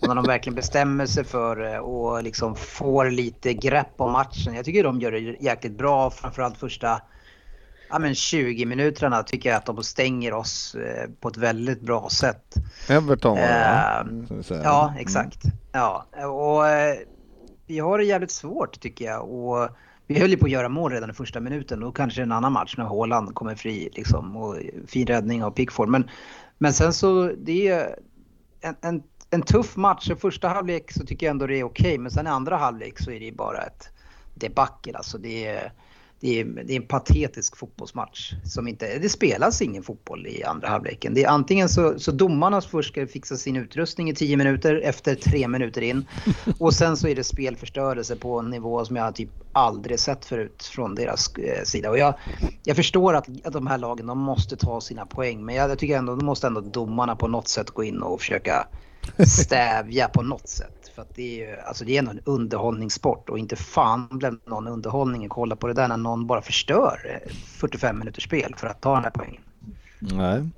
Och när de verkligen bestämmer sig för det och liksom får lite grepp om matchen. Jag tycker de gör det jäkligt bra, framförallt första ja, men 20 minuterna tycker jag att de stänger oss eh, på ett väldigt bra sätt. Everton var det va? Ehm, Ska vi säga. Ja, exakt. Ja, och eh, vi har det jävligt svårt tycker jag. Och vi höll ju på att göra mål redan i första minuten. Då kanske en annan match när Haaland kommer fri liksom. Och fin räddning av Pickford. Men, men sen så, det är en, en, en tuff match. I första halvlek så tycker jag ändå det är okej. Men sen i andra halvlek så är det bara ett debacle. Alltså det är, det är, det är en patetisk fotbollsmatch. Som inte, det spelas ingen fotboll i andra halvleken. Det är antingen så, så domarna först ska fixa sin utrustning i 10 minuter efter 3 minuter in. <laughs> Och sen så är det spelförstörelse på en nivå som jag typ aldrig sett förut från deras eh, sida. Och jag, jag förstår att, att de här lagen de måste ta sina poäng. Men jag, jag tycker ändå, måste ändå domarna på något sätt gå in och försöka stävja på något sätt. För att det är ju, alltså det är ändå en underhållningssport och inte fan blev någon underhållning att kolla på det där när någon bara förstör 45 minuters spel för att ta den här poängen. Nej.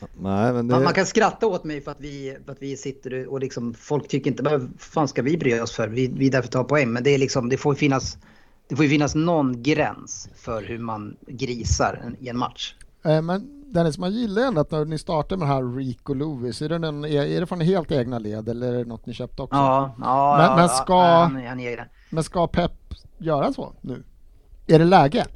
Nej, men det... man, man, kan skratta åt mig för att vi, för att vi sitter och liksom, folk tycker inte vad fan ska vi bry oss för? Vi, vi därför tar poäng. Men det, är liksom, det får finnas det får ju finnas någon gräns för hur man grisar i en match. Eh, men Dennis, man gillar ändå att när ni startar med det här Rico Lewis, är det, någon, är det från helt egna led eller är det något ni köpt också? Ja, ja, men, men ska, ja, han, han men ska Pep göra så nu? Är det läge?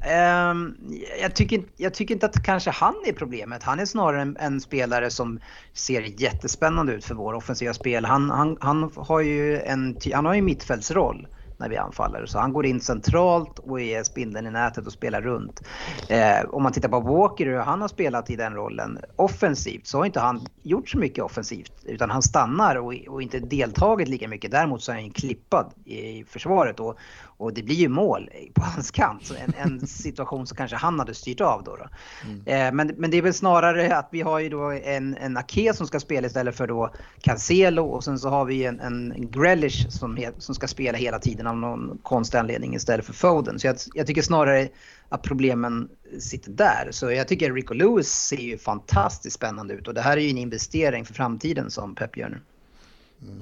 Um, jag, tycker, jag tycker inte att kanske han är problemet. Han är snarare en, en, spelare som ser jättespännande ut för vår offensiva spel. Han, han, han har ju en han har ju mittfältsroll när vi anfaller. Så han går in centralt och är spindeln i nätet och spelar runt. Eh, om man tittar på Walker hur han har spelat i den rollen offensivt så har inte han gjort så mycket offensivt utan han stannar och, och inte deltagit lika mycket. Däremot så är han klippad i försvaret och, och det blir ju mål på hans kant. En, en <laughs> situation som kanske han hade styrt av då. då. Mm. Eh, men, men det är väl snarare att vi har ju då en, en Ake som ska spela istället för då Cancelo och sen så har vi en, en Grealish som, som ska spela hela tiden av någon konstig anledning istället för Foden. Så jag, jag tycker snarare att problemen sitter där. Så jag tycker Rico Lewis ser ju fantastiskt spännande ut och det här är ju en investering för framtiden som Pep gör nu.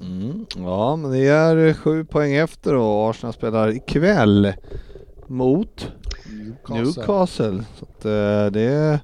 Mm. Ja, men det är sju poäng efter och Arsenal spelar ikväll mot Newcastle. Newcastle. Så att, uh, det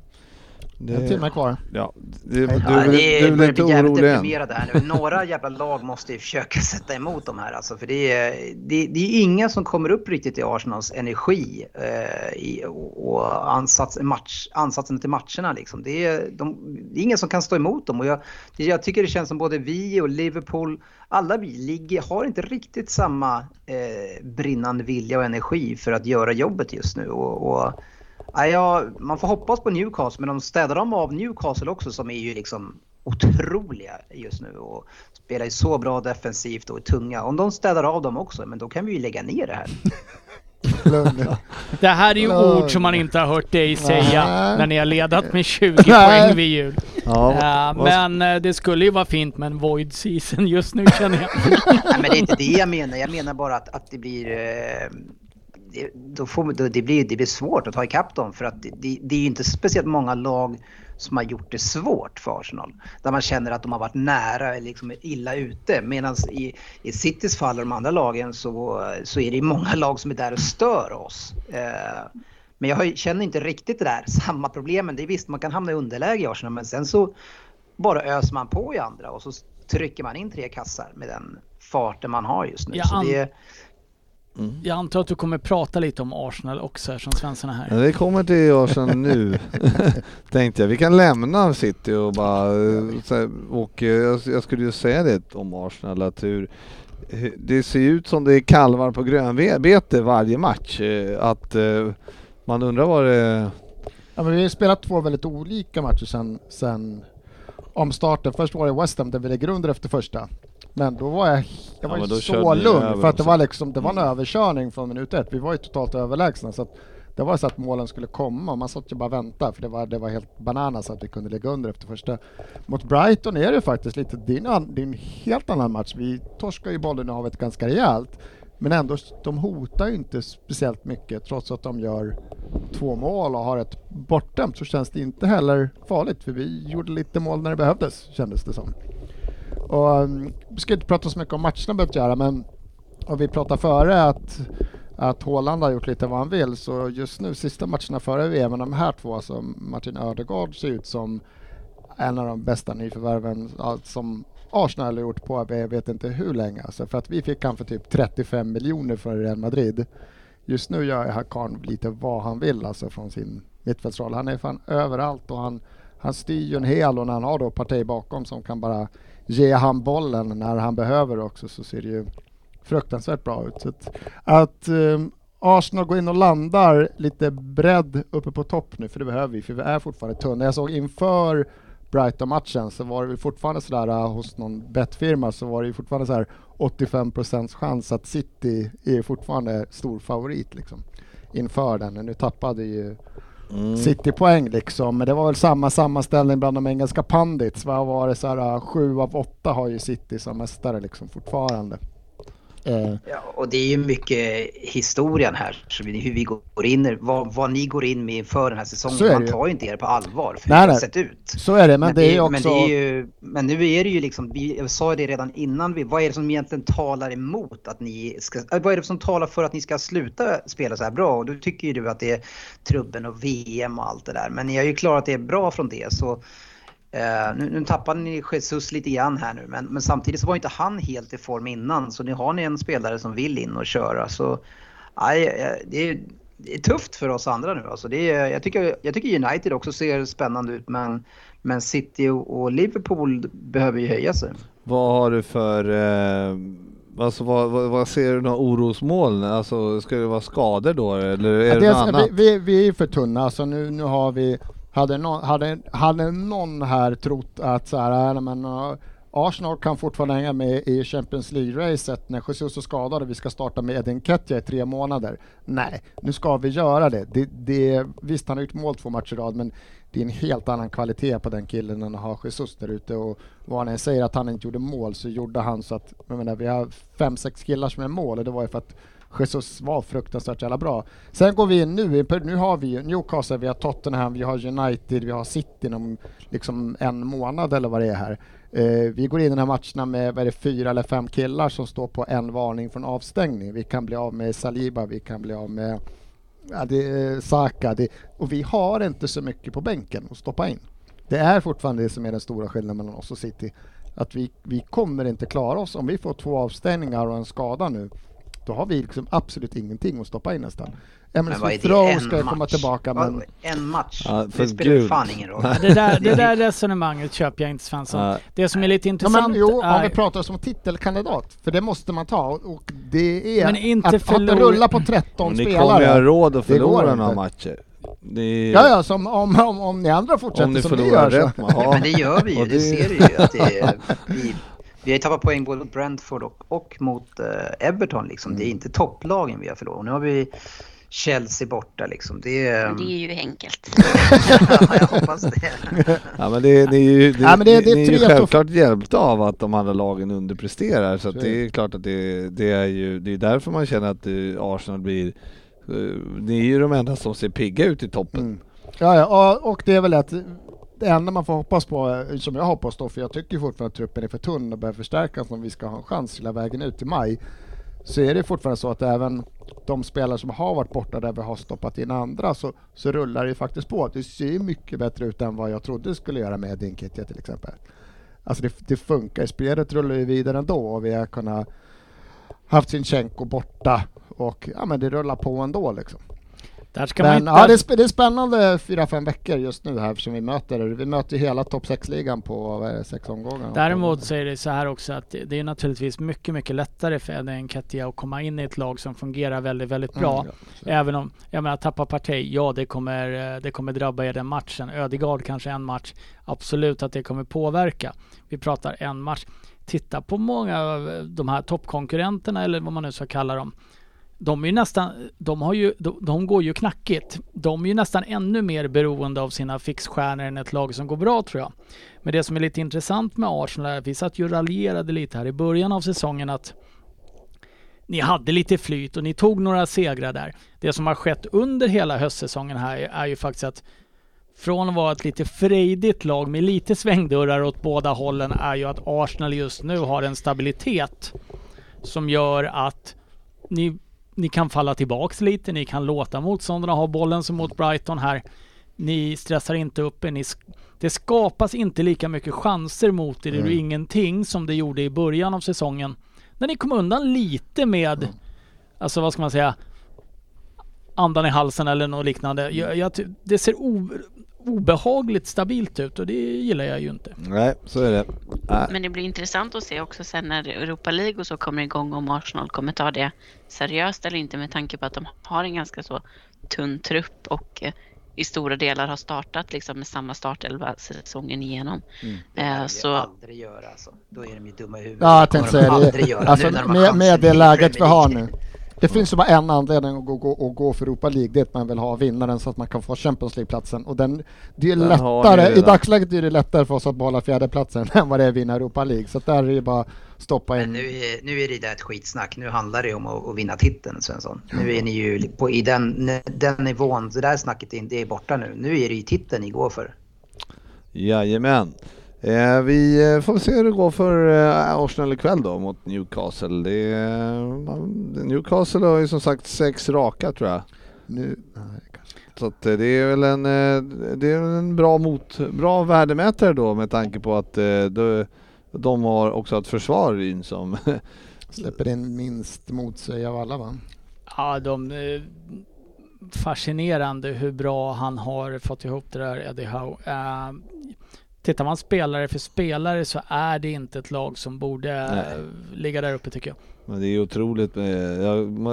det, en timme kvar. Ja, det, du, ja, du, det du, du blir inte orolig än? här nu. Några <laughs> jävla lag måste ju försöka sätta emot de här alltså. För det är, det, det är inga som kommer upp riktigt i Arsenals energi eh, i, och ansats, match, ansatsen till matcherna liksom. Det är, de, det är ingen som kan stå emot dem. Och jag, jag tycker det känns som både vi och Liverpool, alla vi ligger, har inte riktigt samma eh, brinnande vilja och energi för att göra jobbet just nu. och, och Ja, man får hoppas på Newcastle, men de städar de av Newcastle också som är ju liksom otroliga just nu och spelar ju så bra defensivt och är tunga. Om de städar av dem också, men då kan vi ju lägga ner det här. <laughs> det här är ju ord som man inte har hört dig säga när ni har ledat med 20 poäng vid jul. Ja, uh, men uh, det skulle ju vara fint med en void season just nu känner jag. <laughs> Nej, men det är inte det jag menar. Jag menar bara att, att det blir... Uh, det, då får, då, det, blir, det blir svårt att ta ikapp dem för att det, det är ju inte speciellt många lag som har gjort det svårt för Arsenal. Där man känner att de har varit nära eller liksom illa ute. Medan i, i Citys fall och de andra lagen så, så är det många lag som är där och stör oss. Eh, men jag känner inte riktigt det där <laughs> samma problemen. Det är visst, man kan hamna i underläge i Arsenal men sen så bara öser man på i andra och så trycker man in tre kassar med den farten man har just nu. Ja, så det, Mm. Jag antar att du kommer prata lite om Arsenal också eftersom Svensson är här. Ja, vi kommer till Arsenal nu, <laughs> <laughs> tänkte jag. Vi kan lämna City och bara... Och jag skulle ju säga det om Arsenal att hur det ser ut som det är kalvar på grönbete varje match. Eh, att eh, man undrar vad det... Ja, men vi har spelat två väldigt olika matcher sen, sen omstarten. Först var det West Ham där vi lägger under efter första. Men då var jag, jag var ja, så lugn för att det var liksom, det var en överkörning från minut ett. Vi var ju totalt överlägsna så det var så att målen skulle komma och man satt ju bara och väntade för det var, det var helt bananas att vi kunde ligga under efter första. Mot Brighton är det faktiskt lite, det är en, det är en helt annan match. Vi torskar ju bollen av ett ganska rejält. Men ändå, de hotar ju inte speciellt mycket trots att de gör två mål och har ett bortdömt så känns det inte heller farligt för vi gjorde lite mål när det behövdes kändes det som. Och, um, vi ska inte prata så mycket om matcherna behövt göra men om vi pratar före att att Haaland har gjort lite vad han vill så just nu sista matcherna före VM, de här två, alltså Martin Ödegaard ser ut som en av de bästa nyförvärven som Arsenal har gjort på jag vet inte hur länge. Alltså för att vi fick han för typ 35 miljoner för Real Madrid. Just nu gör Hakan lite vad han vill alltså från sin mittfältsroll. Han är fan överallt och han, han styr ju en hel och när han har då parti bakom som kan bara ge han bollen när han behöver också så ser det ju fruktansvärt bra ut. Så att, att um, Arsenal går in och landar lite bredd uppe på topp nu, för det behöver vi, för vi är fortfarande tunna. Jag såg inför Brighton-matchen så var det fortfarande sådär uh, eh, hos någon bettfirma så var det fortfarande så 85 chans att City är fortfarande stor favorit liksom inför den. Nu tappade ju Mm. City-poäng liksom. Men det var väl samma sammanställning bland de engelska pandits. Vad var det så här, sju av åtta har ju City som mästare liksom fortfarande. Eh, Ja, och det är ju mycket historien här, hur vi går in, vad, vad ni går in med inför den här säsongen. Man tar ju inte er på allvar för Nej, hur det har sett ut. så är det, men, det är också... men, det är ju, men nu är det ju liksom, vi, jag sa det redan innan, vi, vad är det som egentligen talar emot att ni ska, äh, vad är det som talar för att ni ska sluta spela så här bra? Och då tycker ju du att det är trubben och VM och allt det där. Men ni har ju klarat er bra från det så Eh, nu, nu tappar ni Jesus lite grann här nu men, men samtidigt så var inte han helt i form innan så nu har ni en spelare som vill in och köra så nej, eh, det, är, det är tufft för oss andra nu alltså. Det är, jag, tycker, jag tycker United också ser spännande ut men, men City och, och Liverpool behöver ju höja sig. Vad har du för, eh, alltså vad, vad, vad ser du några orosmoln? Alltså ska det vara skador då eller är Ja, det dels, något annat? vi, vi, vi är för tunna, alltså nu, nu har vi, hade, någon, hade, hade någon här trott att så här, äh, nej, men, uh, Arsenal kan fortfarande hänga med i Champions League-racet när Jesus är skadad och vi ska starta med Edin Ketja i tre månader. Nej, nu ska vi göra det. det, det visst, han har gjort mål två matcher i rad, men det är en helt annan kvalitet på den killen än att ha Jesus där ute och vad han än säger att han inte gjorde mål så gjorde han så att, jag menar, vi har fem, sex killar som är mål och det var ju för att Jesus var fruktansvärt jävla bra. Sen går vi in nu, nu har vi Newcastle, vi har Tottenham, vi har United, vi har City inom liksom en månad eller vad det är här. Eh, vi går in i de här matcherna med vad är det, fyra eller fem killar som står på en varning från avstängning. Vi kan bli av med Saliba, vi kan bli av med ja, det eh, Saka det, och vi har inte så mycket på bänken att stoppa in. Det är fortfarande det som är den stora skillnaden mellan oss och City. Att vi, vi kommer inte klara oss om vi får två avstängningar och en skada nu. Då har vi liksom absolut ingenting att stoppa in nästan. Emil Men är En ska match? komma tillbaka men En match? Ja, för det spelar ju gud. fan ingen roll. Ja, Det där, det där <laughs> resonemanget köper jag inte Svensson. Ja. Det som är lite Ja, intressant men, jo, om är... vi pratar som titelkandidat, för det måste man ta och- det är Men inte att, att förlora- rulla på 13 Men ni spelare. kommer ju ha råd att förlora några matcher. Det, Ja, ja, som, om, om, om ni andra fortsätter om ni som ni gör rätt. så. Ja. Men det gör vi ju, Och det, ser du ju. Att det är, <laughs> vi, vi har ju tappat poäng både mot Brentford och, och mot eh, Everton. Liksom. Det är inte topplagen vi har förlorat. Nu har vi Chelsea borta. Liksom. Det, är, Det är ju enkelt. <laughs> ja, jag hoppas det. Ja men det, det är ju, det, Ja, men det- det är ni är ju självklart hjälpta av att de andra lagen underpresterar så att Så det är klart att det, det är ju det är därför man känner att eh, Arsenal blir eh, Ni är ju de enda som ser pigga ut i toppen. Mm. Ja, ja, och det är väl att det enda man får hoppas på, eh, som jag hoppas då, för jag tycker fortfarande att truppen är för tunn och behöver förstärkas om vi ska ha en chans hela vägen ut i maj, så är det fortfarande så att även de spelare som har varit borta där vi har stoppat in andra så, så rullar det ju faktiskt på. Det ser mycket bättre ut än vad jag trodde det skulle göra med Dinkitja till exempel. Alltså det, det funkar, spelet rullar ju vidare ändå och vi har kunnat haft Sinchenko borta och ja men det rullar på ändå liksom. Men ja, det, är, det är spännande fyra, fem veckor just nu här som vi möter. Vi möter hela topp 6-ligan på det, sex omgångar. Däremot så är det så här också att det är naturligtvis mycket, mycket lättare för Edin Nketiah att komma in i ett lag som fungerar väldigt, väldigt bra. Mm, ja. Även om, jag menar tappa parti, ja det kommer, eh, det kommer drabba er den matchen. Ödegaard kanske en match, absolut att det kommer påverka. Vi pratar en match. Titta på många av de här toppkonkurrenterna eller vad man nu ska kalla dem. De är ju nästan, de har ju, de, de går ju knackigt. De är ju nästan ännu mer beroende av sina fixstjärnor än ett lag som går bra tror jag. Men det som är lite intressant med Arsenal är att vi satt ju och raljerade lite här i början av säsongen att ni hade lite flyt och ni tog några segrar där. Det som har skett under hela höstsäsongen här är ju faktiskt att från att vara ett lite frejdigt lag med lite svängdörrar åt båda hållen är ju att Arsenal just nu har en stabilitet som gör att ni, ni kan falla tillbaks lite, ni kan låta motståndarna ha bollen som mot Brighton här. Ni stressar inte upp er, ni, sk- det skapas inte lika mycket chanser mot er, Mm. ingenting som det gjorde i början av säsongen. När ni kom undan lite med, alltså vad ska man säga, andan i halsen eller något liknande. Jag, jag, det ser o, obehagligt stabilt ut och det gillar jag ju inte. Nej, så är det. Nej. Men det blir intressant att se också sen när Europa League och så kommer igång om Arsenal kommer ta det seriöst eller inte med tanke på att de har en ganska så tunn trupp och eh, i stora delar har startat liksom med samma startelva säsongen igenom. Det Eh, lär de så aldrig göra alltså. Då är de ju dumma i huvudet. Ja, jag tänkte säga aldrig det. göra Alltså, nu när med, med det läget vi har nu. Det finns ju bara en anledning att gå, gå, att gå för Europa League, det är att man vill ha vinnaren så att man kan få Champions League-platsen. Och den, det är Den lättare, i dagsläget är det lättare för oss att behålla fjärdeplatsen <laughs> än vad det är att vinna Europa League. Så att där är det bara att stoppa Men in. nu är, nu är det där ett skitsnack. Nu handlar det om att, att vinna titeln Svensson. Nu är ni ju på, i den, den nivån. Det där snacket är, det är borta nu. Nu är det ju titeln ni går för. Jajamän. Eh, vi eh, får se hur det går för eh, Arsenal ikväll då mot Newcastle. Det Newcastle har ju som sagt sex raka tror jag. Nu, nej, kanske. Så att det är väl en, det är en bra, mot, bra värdemätare då med tanke på att de, de har också ett försvar Ryn som <laughs> Släpper in minst mot sig av alla va? Ja, de... Fascinerande hur bra han har fått ihop det där, Eddie Howe. Tittar man spelare för spelare så är det inte ett lag som borde Nej. eh, ligga där uppe tycker jag. Men det är otroligt.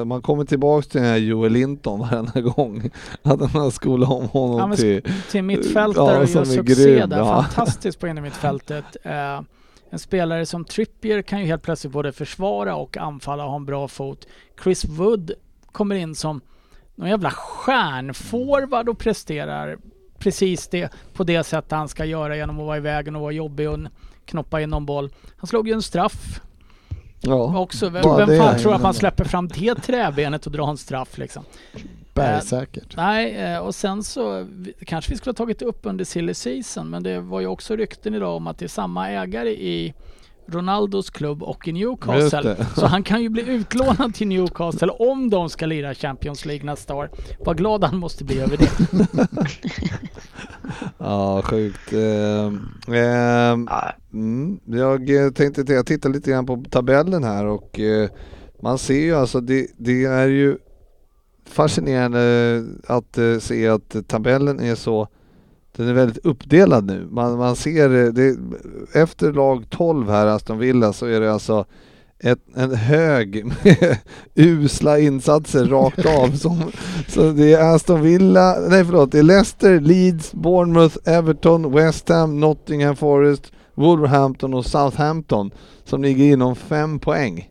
Man, kommer tillbaks till den här Joel Linton varenda gång. <laughs> Att man skolar om honom Ja, till... Till mittfältare Ja, och gör succé grym, där. ja. Fantastiskt på innermittfältet. <laughs> Eh, en spelare som Trippier kan ju helt plötsligt både försvara och anfalla och ha en bra fot. Chris Wood kommer in som någon jävla stjärnforward och presterar precis det på det sätt han ska göra genom att vara i vägen och vara jobbig och knoppa in någon boll. Han slog ju en straff Ja, också. Vem, vem fan tror att man släpper fram det träbenet och drar en straff liksom? Bergsäkert. Nej, eh, och sen så kanske vi skulle ha tagit upp under silly season, men det var ju också rykten idag om att det är samma ägare i Ronaldos klubb och i Newcastle. Så han kan ju bli utlånad till Newcastle om de ska lira Champions League nästa år. Vad glad han måste bli över det. <laughs> ja sjukt. Ehm, Ja, Mm, jag eh, tänkte att jag tittar lite grann på tabellen här och eh, man ser ju alltså det, det är ju fascinerande att eh, se att tabellen är så den är väldigt uppdelad nu. Man, man ser eh, det, efter lag 12 här, Aston Villa, så är det alltså ett, en hög med <laughs> usla insatser rakt av. Som, så det är Aston Villa, nej förlåt, det är Leicester, Leeds, Bournemouth, Everton, West Ham, Nottingham Forest, Wolverhampton och Southampton som ligger inom fem poäng.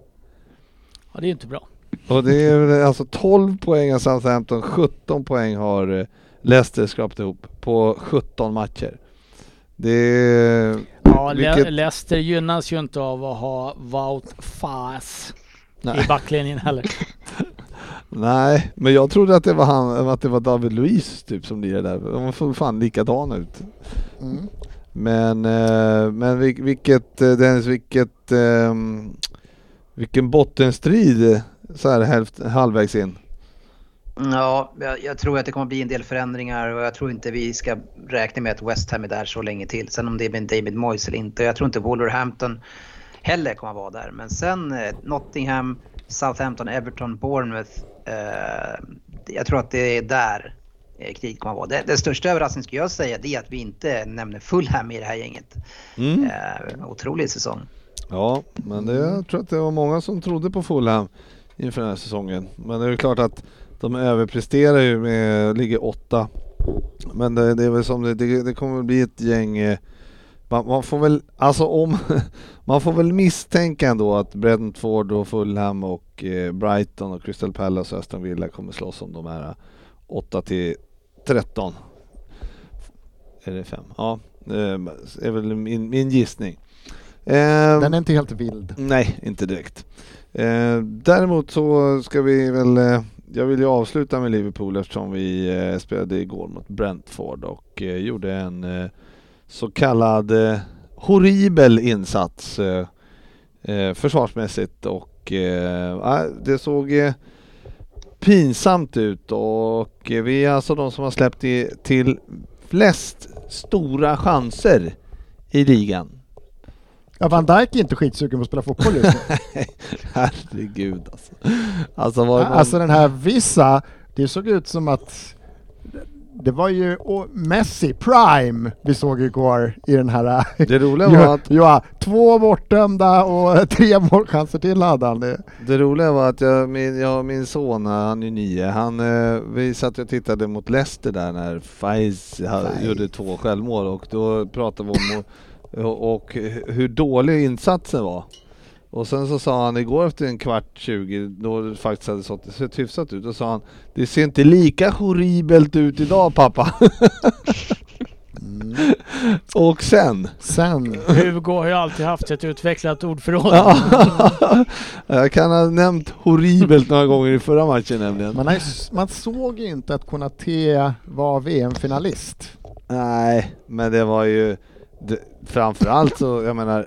Ja, det är ju inte bra. Och det är alltså 12 poäng av Southampton, 17 poäng har eh, Leicester skrapat ihop på 17 matcher. Det är... Ja, Le- Vilket- Leicester gynnas ju inte av att ha Wout Faas Nej. i backlinjen heller. <laughs> Nej, men jag trodde att det var han, att det var David Luiz typ som lirade där. De såg fan likadana ut. Mm. Men, eh, men vil- vilket, eh, Dennis, vilket, eh, vilken bottenstrid så här halvvägs in. Ja, jag, jag tror att det kommer bli en del förändringar och jag tror inte vi ska räkna med att West Ham är där så länge till. Sen om det är med David Moyes eller inte. Jag tror inte Wolverhampton heller kommer att vara där. Men sen eh, Nottingham, Southampton, Everton, Bournemouth. Eh, jag tror att det är där eh, kriget kommer att vara. Det, det största överraskningen skulle jag säga det är att vi inte nämner Fulham i det här gänget. Mm. Eh, otrolig säsong. Ja, men det, jag tror att det var många som trodde på Fulham inför den här säsongen. Men det är klart att de överpresterar ju med, ligger åtta. Men det, det är väl som det, det, det kommer bli ett gäng eh, man, man får väl, alltså om, <laughs> man får väl misstänka ändå att Brentford och Fulham och eh, Brighton och Crystal Palace och Aston Villa kommer slåss om de här 8 till 13. Är det 5? Ja, det är väl min, min gissning. Den är inte helt vild. Nej, inte direkt. Eh, däremot så ska vi väl, eh, jag vill ju avsluta med Liverpool eftersom vi eh, spelade igår mot Brentford och eh, gjorde en eh, så kallad eh, horribel insats eh, eh, försvarsmässigt och eh, ah, det såg eh, pinsamt ut och eh, vi är alltså de som har släppt i, till flest stora chanser i ligan. Ja, Van Dijk är inte skitsugen på att spela fotboll just nu. <laughs> Herregud alltså. Alltså, var, Alltså den här Vissa, det såg ut som att det var ju Messi Prime vi såg igår i den här... det roliga var att, ja, två bortdömda och <laughs> tre målchanser till hade han. Det. det roliga var att jag, min, jag, min son, han är nio, han, eh, vi satt och tittade mot Leicester där när Faiz. gjorde två självmål och då pratade vi om <laughs> och, hur dålig insatsen var. Och sen så sa han igår efter en kvart, 20, då det faktiskt hade sett, sett hyfsat ut, då sa han Det ser inte lika horribelt ut idag pappa. Mm. <laughs> och sen Sen, Hugo har ju alltid haft ett utvecklat ordförråd. Ja. <laughs> Jag kan ha nämnt horribelt några gånger i förra matchen nämligen. man, s- man såg ju inte att Konate var VM-finalist. Nej, men det var ju det, framförallt så, jag menar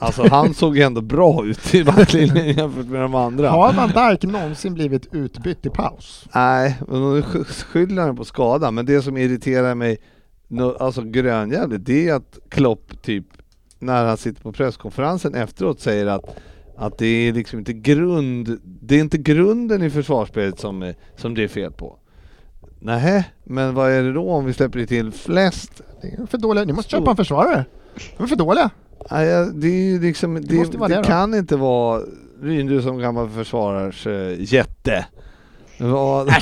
Alltså han såg ju ändå bra ut i backlinjen jämfört med de andra. Har Van Dijk någonsin blivit utbytt i paus? Nej, sk- skyller han på skada. Men det som irriterar mig alltså grönjävligt, det är att Klopp typ när han sitter på presskonferensen efteråt säger att att det är liksom inte grund, det är inte grunden i försvarsspelet som, som det är fel på. Nej, men vad är det då om vi släpper till flest? Det är för dåliga. Ni måste köpa en försvarare. De är för dåliga. Nej, det är ju liksom, det, det, det då. kan inte vara Ryndu som gammal försvarars uh, jätte. Vad, <laughs>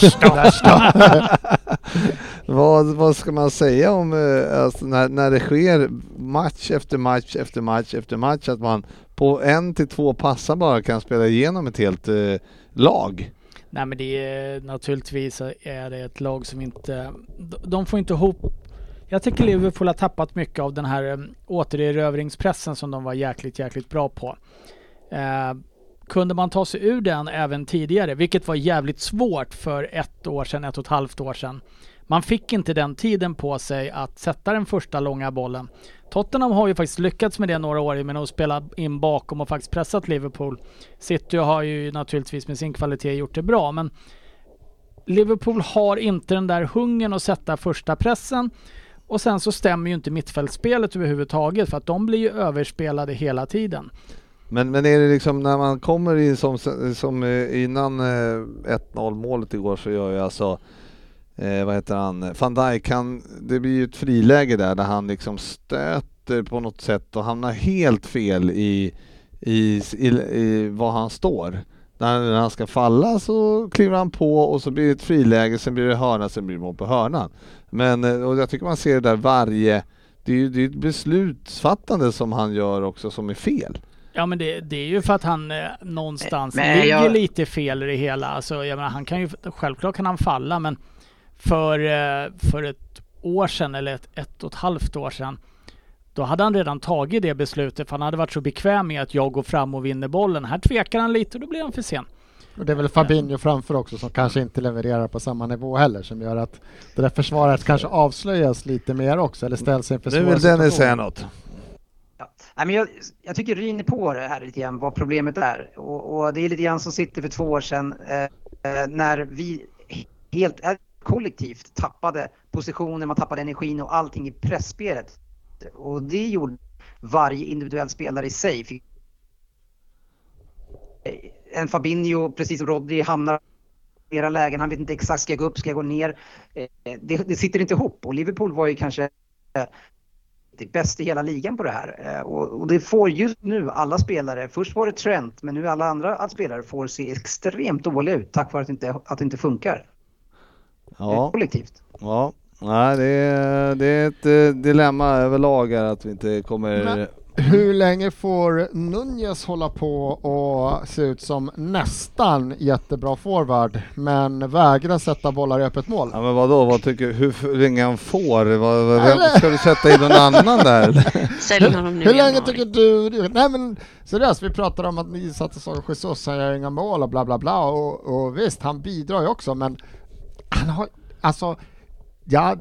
<laughs> vad, vad ska man säga om eh, alltså när, när det sker match efter match efter match efter match att man på en till två passar bara kan spela igenom ett helt eh, lag? Nej men det är naturligtvis är det ett lag som inte, de- får inte ihop jag tycker Liverpool har tappat mycket av den här um, återerövringspressen som de var jäkligt, jäkligt bra på. Eh, kunde man ta sig ur den även tidigare, vilket var jävligt svårt för ett år sedan, ett och ett halvt år sedan. Man fick inte den tiden på sig att sätta den första långa bollen. Tottenham har ju faktiskt lyckats med det några år med att spela in bakom och faktiskt pressat Liverpool. City har ju naturligtvis med sin kvalitet gjort det bra, men Liverpool har inte den där hungern att sätta första pressen. Och sen så stämmer ju inte mittfältsspelet överhuvudtaget för att de blir ju överspelade hela tiden. Men, men är det liksom när man kommer in som, som eh, innan eh, 1-0 målet igår så gör ju alltså eh, vad heter han, van Dijk, han, det blir ju ett friläge där, där han liksom stöter på något sätt och hamnar helt fel i, i, i, i var han står. När, när han ska falla så kliver han på och så blir det ett friläge, sen blir det hörna, sen blir det mål på hörnan. Men eh, och jag tycker man ser det där varje, det är ju det är ett beslutsfattande som han gör också som är fel. Ja men det, det är ju för att han eh, någonstans Men ligger jag- lite fel i det hela. Alltså, jag menar, han kan ju, självklart kan han falla men för, eh, för ett år sedan eller ett, ett och ett halvt år sedan då hade han redan tagit det beslutet för han hade varit så bekväm med att jag går fram och vinner bollen. Här tvekar han lite och då blir han för sen. Och det är väl Fabinho framför också som kanske inte levererar på samma nivå heller som gör att det där försvaret kanske avslöjas lite mer också eller ställs inför Nu svåra vill Dennis säga något. Ja. Nej, men jag, jag tycker Ryn är på det här lite grann, vad problemet är. Och, och det är lite grann som sitter för två år sedan eh, eh, när vi helt eh, kollektivt tappade positioner, man tappade energin och allting i pressspelet. Och det gjorde varje individuell spelare i sig. En Fabinho, precis som Rodri, hamnar i flera lägen. Han vet inte exakt, ska jag gå upp, ska jag gå ner? Eh, det, det sitter inte ihop och Liverpool var ju kanske eh, det bäst i hela ligan på det här. Eh, och, och det får just nu alla spelare, först var det Trent, men nu alla andra spelare får se extremt dåliga ut tack vare att det inte, att det inte funkar Ja, kollektivt. ja. Nej, det, är, det är ett eh, dilemma överlag här att vi inte kommer... Men- Hur länge får Nunez hålla på och se ut som nästan jättebra forward men vägra sätta bollar i öppet mål? Ja men vadå, vad tycker hur, länge han får? Vad, vad, vem, ska du sätta in någon annan där? Sälj honom nu Hur länge januari. tycker du... Nej men seriöst, vi pratar om att ni satte så Jesus, han gör inga mål och bla bla bla och, och visst, han bidrar ju också men han har, alltså, ja,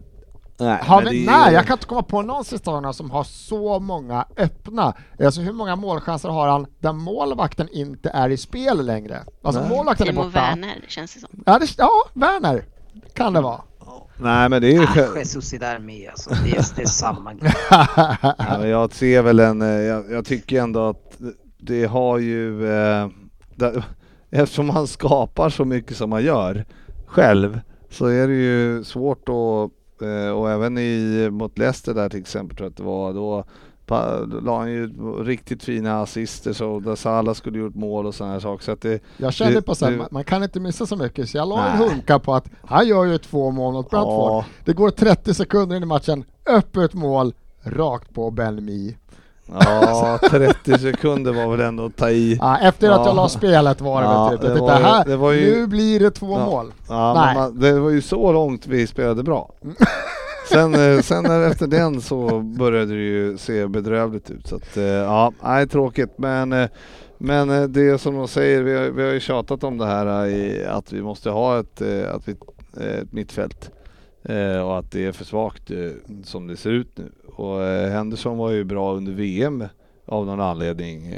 Nej, har vi, det är nej jag kan inte komma på någon säsong som har så många öppna. Alltså hur många målchanser har han där målvakten inte är i spel längre? Alltså Nej. målvakten är Timo borta. Werner känns det som. Ja, det, ja, Werner kan det vara. Nej men det är ju... Ah, Jesus är där med alltså. Det är, det är samma grej. <laughs> Ja, men jag ser väl en, eh, jag, jag tycker ändå att det har ju, eh, det, <laughs> eftersom man skapar så mycket som man gör själv så är det ju svårt att, eh, och även i, mot Leicester där till exempel tror jag att det var, då, la han ju riktigt fina assister så där Salah skulle gjort mål och sådana här saker. Så att det, Jag kände Det- på det- man, man kan inte missa så mycket så jag la en hunka på att han gör ju två mål mot Brentford. ja, Det går 30 sekunder in i matchen, öppet mål, rakt på Ben Mee. Ja, 30 sekunder var väl ändå att ta i. Ja, efter att Ja. jag la spelet var det Ja, väl typ. det var ju- här, det var ju- nu blir det två Ja. mål. Nej. man, det var ju så långt vi spelade bra. <laughs> Sen, eh, sen efter den så började det ju se bedrövligt ut. Så att, eh, ja, nej, tråkigt. Men, eh, men det som de säger, vi har, vi har ju tjatat om det här i, att vi måste ha ett, att vi, ett mittfält. Eh, och att det är för svagt eh, som det ser ut nu. Och eh, Henderson var ju bra under VM av någon anledning.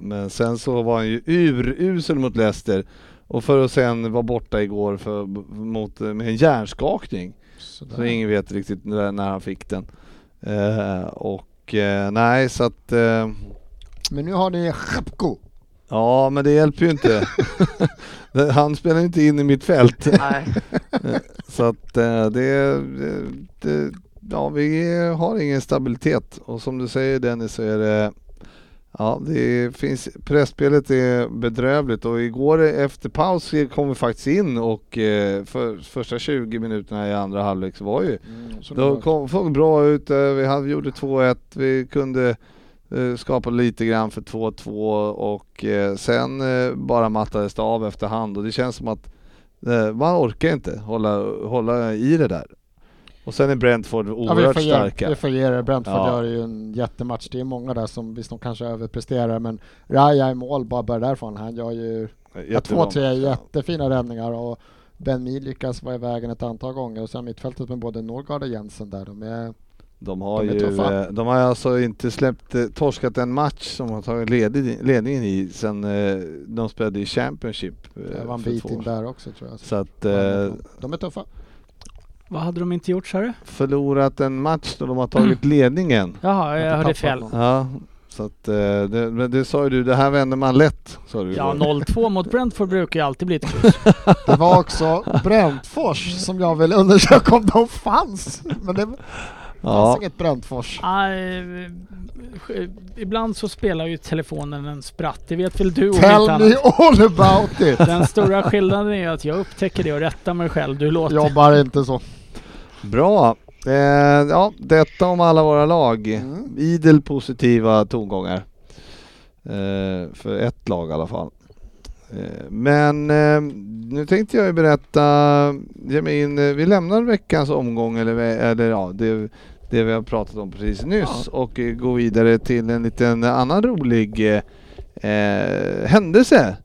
Men sen så var han ju urusel mot Leicester. Och för att sen vara borta igår för, mot, med en hjärnskakning. Så Sådär. ingen vet riktigt när, när han fick den. Eh, och eh, nej så att eh, Men nu har ni Chapko. Ja men det hjälper ju inte. <laughs> Han spelar inte in i mitt fält. Nej. <laughs> Så att eh, det, det, det, ja vi har ingen stabilitet och som du säger Dennis så är det Ja, det finns, pressspelet är bedrövligt och igår efter paus kom vi faktiskt in och eh, för första 20 minuterna i andra halvlek så var ju Så då kom folk bra ut, eh, vi hade, gjorde 2-1, vi kunde eh, skapa lite grann för 2-2 och eh, sen eh, bara mattades det av efterhand och det känns som att man orkar inte hålla, hålla i det där. Och sen är Brentford Ja, oerhört ge, starka. vi får ge det. Brentford Ja. gör ju en jättematch. Det är många där som visst de kanske överpresterar men Raya i mål bara börjar därifrån. Han gör ju ja, två, tre jättefina räddningar och Ben Mee lyckas vara i vägen ett antal gånger och sen mittfältet med både Norgard och Jensen där. De är, De har De ju, eh, de har alltså inte släppt, eh, torskat en match som har tagit ledig, ledningen i sen eh, de spelade i Championship. det var en för bit in där också tror jag. Så att de är tuffa. Vad hade de inte gjort sa du? förlorat en match då de har tagit ledningen. Jaha, jag hörde fel. någon. Ja, så att det, men det sa ju du, det här vänder man lätt. Sa du Ja, igår. 0-2 mot Brentford brukar ju alltid bli ett kryss. Det var också Bräntfors som jag vill undersöka om de fanns. Men det fanns ja. inget Bräntfors. Nej, eh, ibland så spelar ju telefonen en spratt. Det vet väl du om Tell inte me annat. all about it! <laughs> Den stora skillnaden är att jag upptäcker det och rättar mig själv. Du låter... Jobbar inte så. Bra. Eh, ja, detta om alla våra lag. Mm. Idel positiva tongångar. Eh, för ett lag i alla fall. Eh, men eh, nu tänkte jag berätta, ge mig in, eh, vi lämnar veckans omgång eller, eller ja, det, det vi har pratat om precis nyss och eh, gå vidare till en liten annan rolig eh, händelse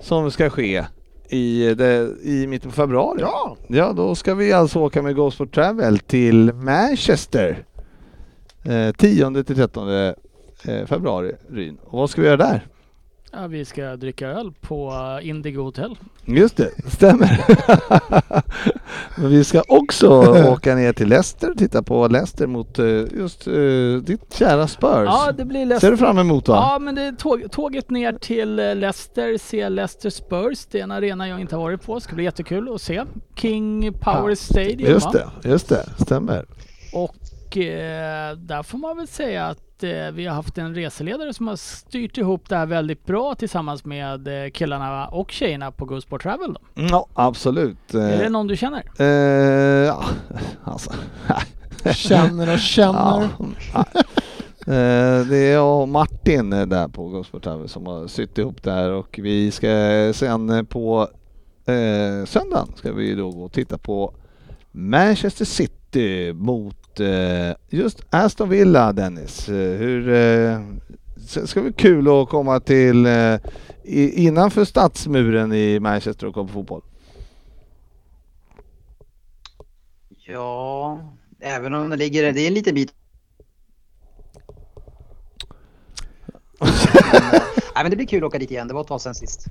som ska ske i, det, i mitten på februari. Ja! Ja, då ska vi alltså åka med Go Sport Travel till Manchester. Eh, 10 till 13 eh, februari. Ryn. Och vad ska vi göra där? Ja, vi ska dricka öl på eh, Indigo Hotel. Just det, stämmer. <laughs> Men vi ska också <laughs> åka ner till Leicester och titta på Leicester mot eh, just eh, ditt kära Spurs. Ja, det blir Ser Leicester. du fram emot va? Ja, men det är tåg, tåget ner till Leicester, se Leicester Spurs. Det är en arena jag inte har varit på. Ska bli jättekul att se. King Power Ja, Stadium just va? det, just det, stämmer. Och eh, där får man väl säga att eh, vi har haft en reseledare som har styrt ihop det här väldigt bra tillsammans med eh, killarna och tjejerna på Go Sport Travel. Då. Ja, absolut. Är det någon du känner? ja, <laughs> alltså. Känner och känner. Ja. Det är jag och Martin där på Gosport Travel som har sytt ihop det här och vi ska sen på eh, söndagen ska vi då gå och titta på Manchester City mot eh, just Aston Villa Dennis. Eh, hur, eh, det ska bli kul att komma till innanför stadsmuren i Manchester och kolla på fotboll. Ja, även om det ligger, det är en liten bit. <laughs> Nej men det blir kul att åka dit igen, det var ett tag sedan sist.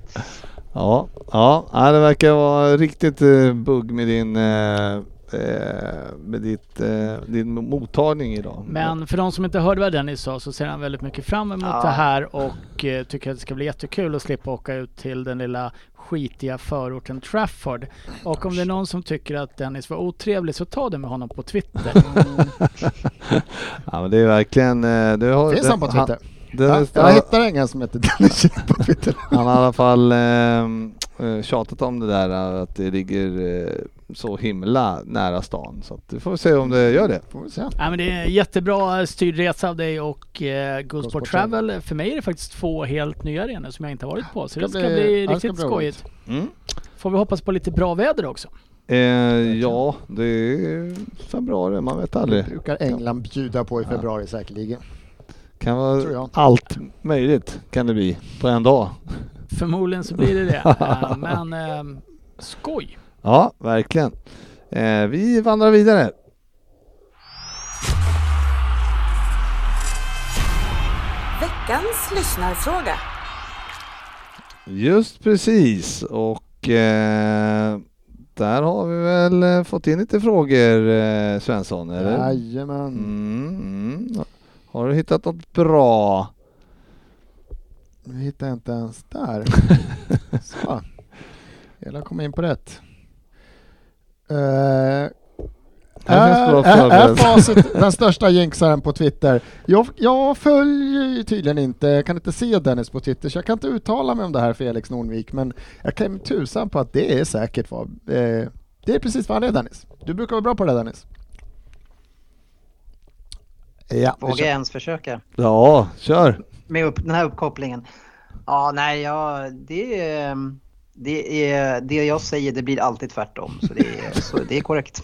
Ja, ja, det verkar vara riktigt bugg med din, med ditt, eh, din mottagning idag. Men för de som inte hörde vad Dennis sa så ser han väldigt mycket fram emot Ja. det här och eh, tycker att det ska bli jättekul att slippa åka ut till den lilla skitiga förorten Trafford. Och om det är någon som tycker att Dennis var otrevlig så ta det med honom på Twitter. <laughs> Ja, men det är verkligen... eh, Det har, Finns han på Twitter? det, Ja, det, jag hittar ingen som heter Dennis på Twitter. Han har i alla fall eh, eh, tjatat om det där att det ligger eh, så himla nära stan. Så att vi får se om det gör det. Får vi se. Ja, men det är en jättebra styrd resa av dig och eh, Go Go Sport Sport Travel. För mig är det faktiskt två helt nya arenor som jag inte har varit på. Så det Ska ska bli- bli ja, det ska riktigt bli skojigt. Mm. Får vi hoppas på lite bra väder också. Eh, ja, det är februari, man vet aldrig. brukar England bjuda på i februari säkerligen. Kan Tror vara jag. allt möjligt kan det bli på en dag. Förmodligen så blir det det. <laughs> Men eh, skoj! Ja, verkligen. Eh, vi vandrar vidare. Veckans lyssnarfråga. Just precis och eh, där har vi väl eh, fått in lite frågor eh, Svensson, eller? Jajamän. Mm, mm. Har du hittat något bra? Nu hittar jag inte ens där. <laughs> Så. Hela kom in på rätt. Uh, är, är, facit <laughs> den största jinxaren på Twitter? Jag, jag följer ju tydligen inte, jag kan inte se Dennis på Twitter så jag kan inte uttala mig om det här Felix Nornvik men jag kan tusan på att det är säkert vad, eh, det är precis vad han är Dennis. Du brukar vara bra på det där, Dennis. Ja, Vågar jag ens försöka Ja, kör! med upp, den här uppkopplingen? Ja, nej, ja, det är... Det, är, det jag säger det blir alltid tvärtom, så det är, så det är korrekt.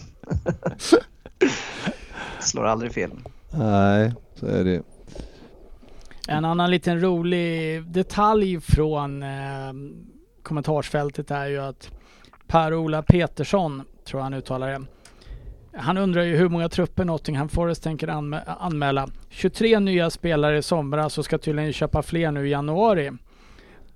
<laughs> Slår aldrig fel. Nej, så är det. En annan liten rolig detalj från eh, kommentarsfältet är ju att Per-Ola Petersson, tror jag han uttalar det. Han undrar ju hur många trupper Nottingham Forest tänker anmä- anmäla. 23 nya spelare i somras och ska tydligen köpa fler nu i januari.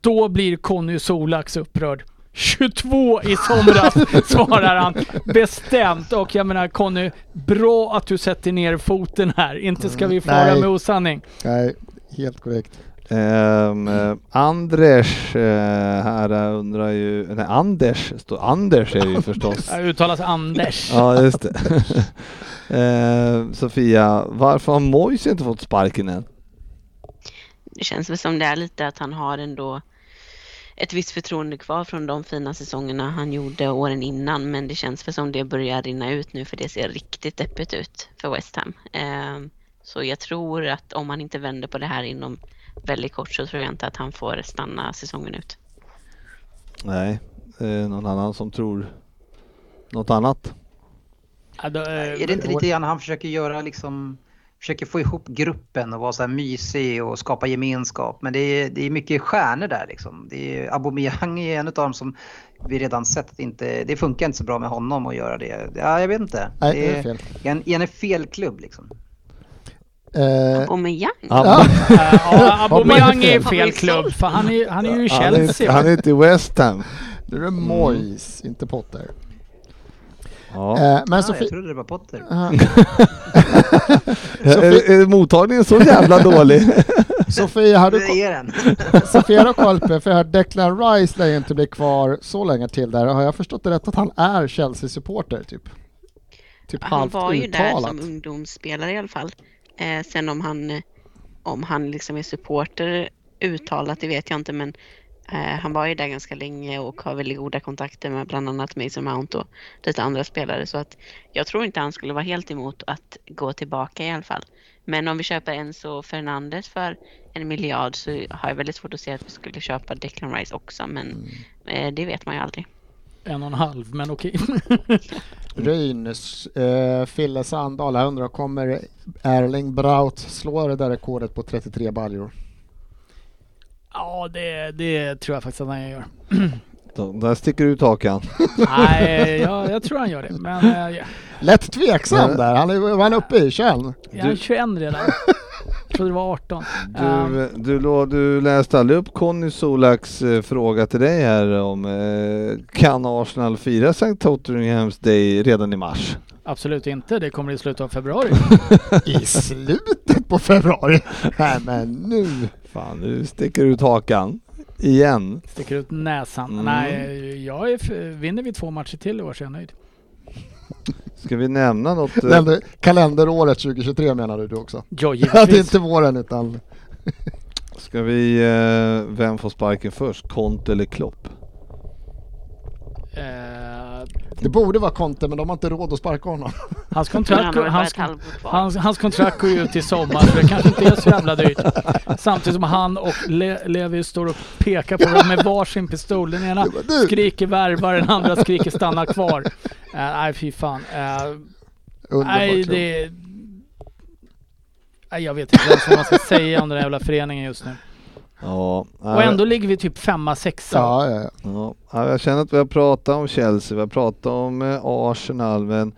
Då blir Conny Solax upprörd. 22 i somras <laughs> svarar han bestämt och jag menar Conny, bra att du sätter ner foten här. Inte ska vi fara Nej. med osanning. Nej, helt korrekt. Ehm, eh, Anders eh, här eh, undrar ju, nej Anders, står Anders är det ju förstås. <laughs> Det uttalas Anders. Ja, just det. <laughs> Ehm, Sofia, varför har Moise inte fått sparken än? Det känns väl som det är lite att han har ändå ett visst förtroende kvar från de fina säsongerna han gjorde åren innan. Men det känns väl som det börjar rinna ut nu för det ser riktigt deppigt ut för West Ham. Ehm, Så jag tror att om han inte vänder på det här inom väldigt kort så tror jag inte att han får stanna säsongen ut. Nej, någon annan som tror något annat? Ja, då, eh, Är det inte lite grann han försöker göra liksom Försöker få ihop gruppen och vara så här mysig och skapa gemenskap. Men det är, det är mycket stjärnor där liksom. Det är, Aubameyang är en av dem som vi redan sett att inte, det funkar inte så bra med honom att göra det. Ja, jag vet inte. Nej, det är fel. En, en är fel klubb liksom. Eh, Aubameyang? Ja. Ja, <laughs> Aubameyang är fel. klubb för han är, han är ju i Han är, Chelsea. han är inte i West Ham. nu är det Moyes, inte Potter. Ja. Eh, men Ah, Sofie... jag trodde det var Potter. Ah, <laughs> är, är mottagningen så jävla dålig? <laughs> Sofie, har du. <laughs> Sofia har koll på, för jag har Declan Rice lär ju inte bli kvar så länge till där. Har jag förstått det rätt att han är Chelsea-supporter typ? Typ Han halvt var ju där som ungdomsspelare i alla fall. Eh, sen om han, eh, om han liksom är supporter uttalat, det vet jag inte men han var ju där ganska länge och har väldigt goda kontakter med bland annat Mason Mount och lite andra spelare så att jag tror inte han skulle vara helt emot att gå tillbaka i alla fall. Men om vi köper Enzo Fernandes för en miljard så har jag väldigt svårt att se att vi skulle köpa Declan Rice också men eh, det vet man ju aldrig. En och en halv, men okej. <laughs> Röjnes, eh, Fille Sandahl, jag undrar kommer Erling Braut slå det där rekordet på 33 baljor? Ja, det, det tror jag faktiskt att han gör. <clears throat> Då- Där sticker ut hakan. <laughs> Nej, jag, jag tror han gör det. Men eh, ja, Lätt tveksam där, han är, var han uppe i 21? jag är 21 redan. Jag <laughs> trodde det var 18. Ehm, Du, du, lå- du läste aldrig upp Conny Solaks eh, fråga till dig här om eh, kan Arsenal fira St. Tottenhams Day redan i mars? absolut inte. Det kommer i slutet av februari. <laughs> I slutet på februari? Nej men nu! Fan, nu sticker ut hakan. Igen. Sticker ut näsan. Mm. Nej, jag är vinner vi två matcher till i år så är jag nöjd. Ska vi nämna något? eh, Kalender, kalenderåret 2023 menar du, du också? Ja, <laughs> Att det givetvis. inte våren utan... <laughs> Ska vi, eh, vem får sparken först? Kont eller Klopp? Eh, Det borde vara Conte men de har inte råd att sparka honom. <laughs> Hans Han kontrakt, hans, hans, hans kontrakt går ju ut i sommar så det kanske inte är så jävla dyrt. Samtidigt som han och Le, Levi står och pekar på dem med varsin pistol. Den ena <laughs> skriker värva, den andra skriker stanna kvar. Uh, nej fy fan. Uh, Underbart nej det... Nej jag vet inte ens vad man ska säga om den här jävla föreningen just nu. Ja, Och ändå ligger vi typ femma, sexa. Ja, ja, ja. Ja, ja, jag känner att vi har pratat om Chelsea, vi har pratat om eh, Arsenal, men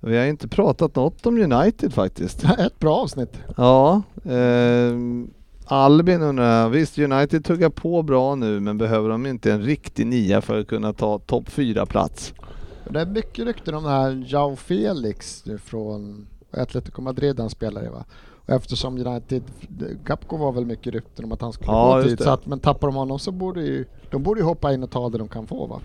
vi har inte pratat något om United faktiskt. <laughs> Ett bra avsnitt. Ja, eh, Albin undrar, visst United tuggar på bra nu, men behöver de inte en riktig nia för att kunna ta topp fyra plats? Det är mycket rykten om den här Jao Felix nu från Atletico Madrid han spelar i va? Eftersom United, Gapko var väl mycket rykten om att han skulle Ja, gå dit så att, men tappar de honom så borde ju, de borde ju hoppa in och ta det de kan få va?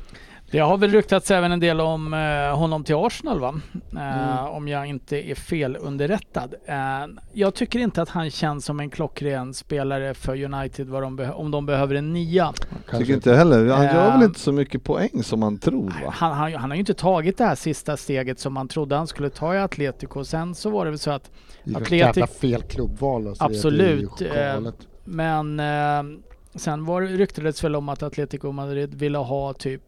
Det har väl ryktats även en del om eh, honom till Arsenal va? Eh, Mm. Om jag inte är felunderrättad. Eh, jag tycker inte att han känns som en klockren spelare för United vad de om de behöver en nia. Kanske Tycker inte heller. Han gör väl Eh, inte så mycket poäng som man tror va? Han, han, han har ju inte tagit det här sista steget som man trodde han skulle ta i Atletico. Sen så var det väl så att Det är ett Atletic- jävla fel klubbval och så Absolut, eh. Men eh, sen var det, ryktades väl om att Atletico Madrid ville ha typ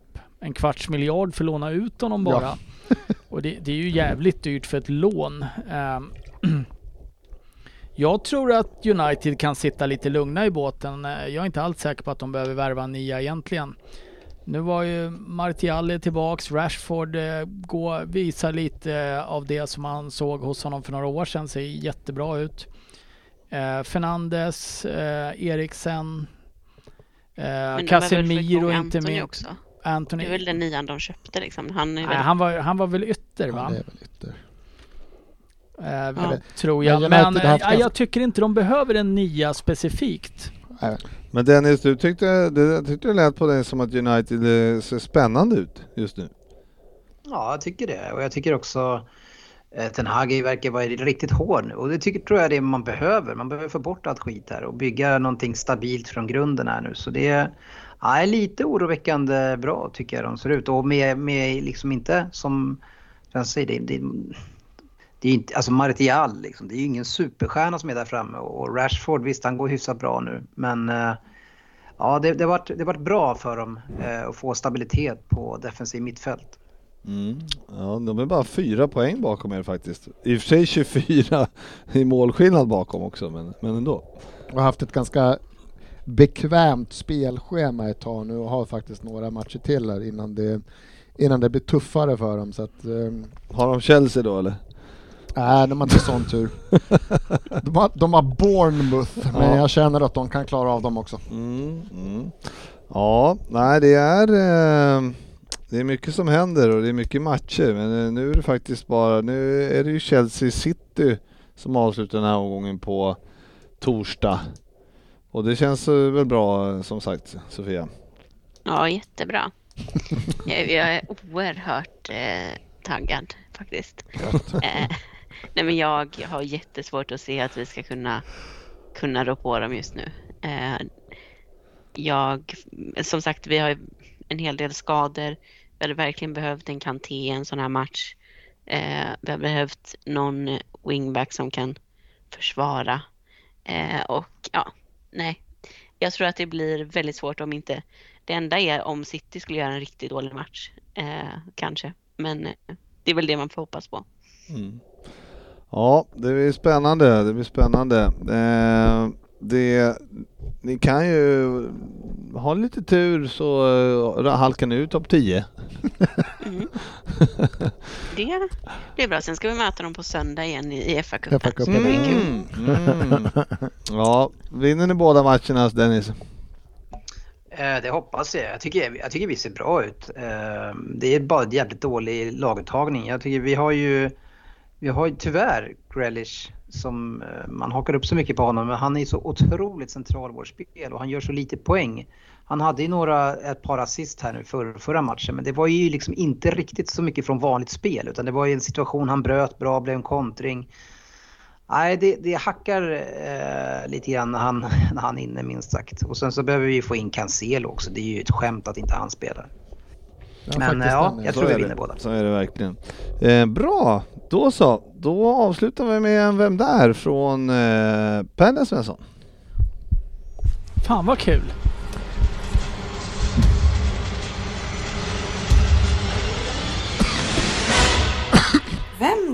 en kvarts miljard för att låna ut honom bara. Ja. <laughs> Och det, det är ju jävligt dyrt för ett lån. Eh, <clears throat> jag tror att United kan sitta lite lugna i båten. Eh, Jag är inte alls säker på att de behöver värva en nia egentligen. Nu var ju Martial tillbaks, Rashford eh, går, visar lite eh, av det som man såg hos honom för några år sedan, ser jättebra ut. Eh, Fernandes, eh, Eriksen, eh, Casemiro inte minst. Anthony. Det är väl den nian de köpte liksom. Han är Nej, väl... han, var, han var väl ytter va? Det är väl ytter. Eh, Ja. Tror Men jag. United Men har eh, haft ja, ganska- jag tycker inte de behöver en nia specifikt. Nej, Men Dennis, du tyckte det, jag tyckte det lät på dig som att United eh, ser spännande ut just nu. Ja, jag tycker det. Och jag tycker också Ten Hag verkar vara riktigt hård nu. Och det tycker, tror jag det är man behöver. Man behöver få bort allt skit här och bygga någonting stabilt från grunden här nu. Så det är ja, lite oroväckande bra tycker jag de ser ut. Och med, med liksom inte som jag säger, det, det, det är inte, alltså Martial liksom, det är ju ingen superstjärna som är där framme. Och Rashford, visst han går hyfsat bra nu. Men eh, ja, det, det har varit, det har varit bra för dem eh, att få stabilitet på defensiv mittfält. Mm. Ja, de är bara fyra poäng bakom er faktiskt. I och för sig <laughs> 24 i målskillnad bakom också, men, men ändå. och har haft ett ganska bekvämt spelschema ett tag nu och har faktiskt några matcher till här innan det, innan det blir tuffare för dem. Så att, ehm, Har de Chelsea då eller? nej, de har inte sån tur. <laughs> De har, de har Bournemouth, men Ja. jag känner att de kan klara av dem också. Mm, mm. Ja, nej det är, eh, det är mycket som händer och det är mycket matcher men eh, nu är det faktiskt bara, nu är det ju Chelsea City som avslutar den här omgången på torsdag. Och det känns eh, väl bra eh, som sagt Sofia? Ja, jättebra. <laughs> jag, jag är oerhört eh, taggad faktiskt. <laughs> Eh, nej, men jag har jättesvårt att se att vi ska kunna, kunna rå på dem just nu. Eh, jag, som sagt, vi har en hel del skador. Vi hade verkligen behövt en Kanté i en sån här match. Eh, vi har behövt någon wingback som kan försvara. Och ja, nej. Jag tror att det blir väldigt svårt om inte det enda är om City skulle göra en riktigt dålig match. Eh, kanske. Men eh, det är väl det man får hoppas på. Mm. Ja, det blir spännande. Det blir spännande. Eh, det, ni kan ju ha lite tur så eh, halkar ni ut topp 10. Mm. <laughs> Det blir bra. Sen ska vi möta dem på söndag igen i, FA-cupen. Det blir kul. Mm. Mm. <laughs> Ja, vinner ni båda matcherna Dennis? Eh, Det hoppas jag. Jag tycker, jag tycker vi ser bra ut. Eh, Det är bara en jävligt dålig laguttagning. Jag tycker vi har ju, vi har ju tyvärr Grealish som eh, man hakar upp så mycket på honom men han är så otroligt central i vårt spel och han gör så lite poäng. Han hade ju några, ett par assist här nu för, förra matchen men det var ju liksom inte riktigt så mycket från vanligt spel utan det var ju en situation han bröt bra, blev en kontring. Nej, det, det hackar eh, lite grann när han, <laughs> när han är inne minst sagt. Och sen så behöver vi få in Cancelo också. Det är ju ett skämt att inte han spelar. Ja, Men faktiskt ja, jag Så tror vi är det. vinner båda. Så är det verkligen. Eh, bra, då så. Då avslutar vi med en Vem där? från eh, Pelle Svensson. Fan vad kul.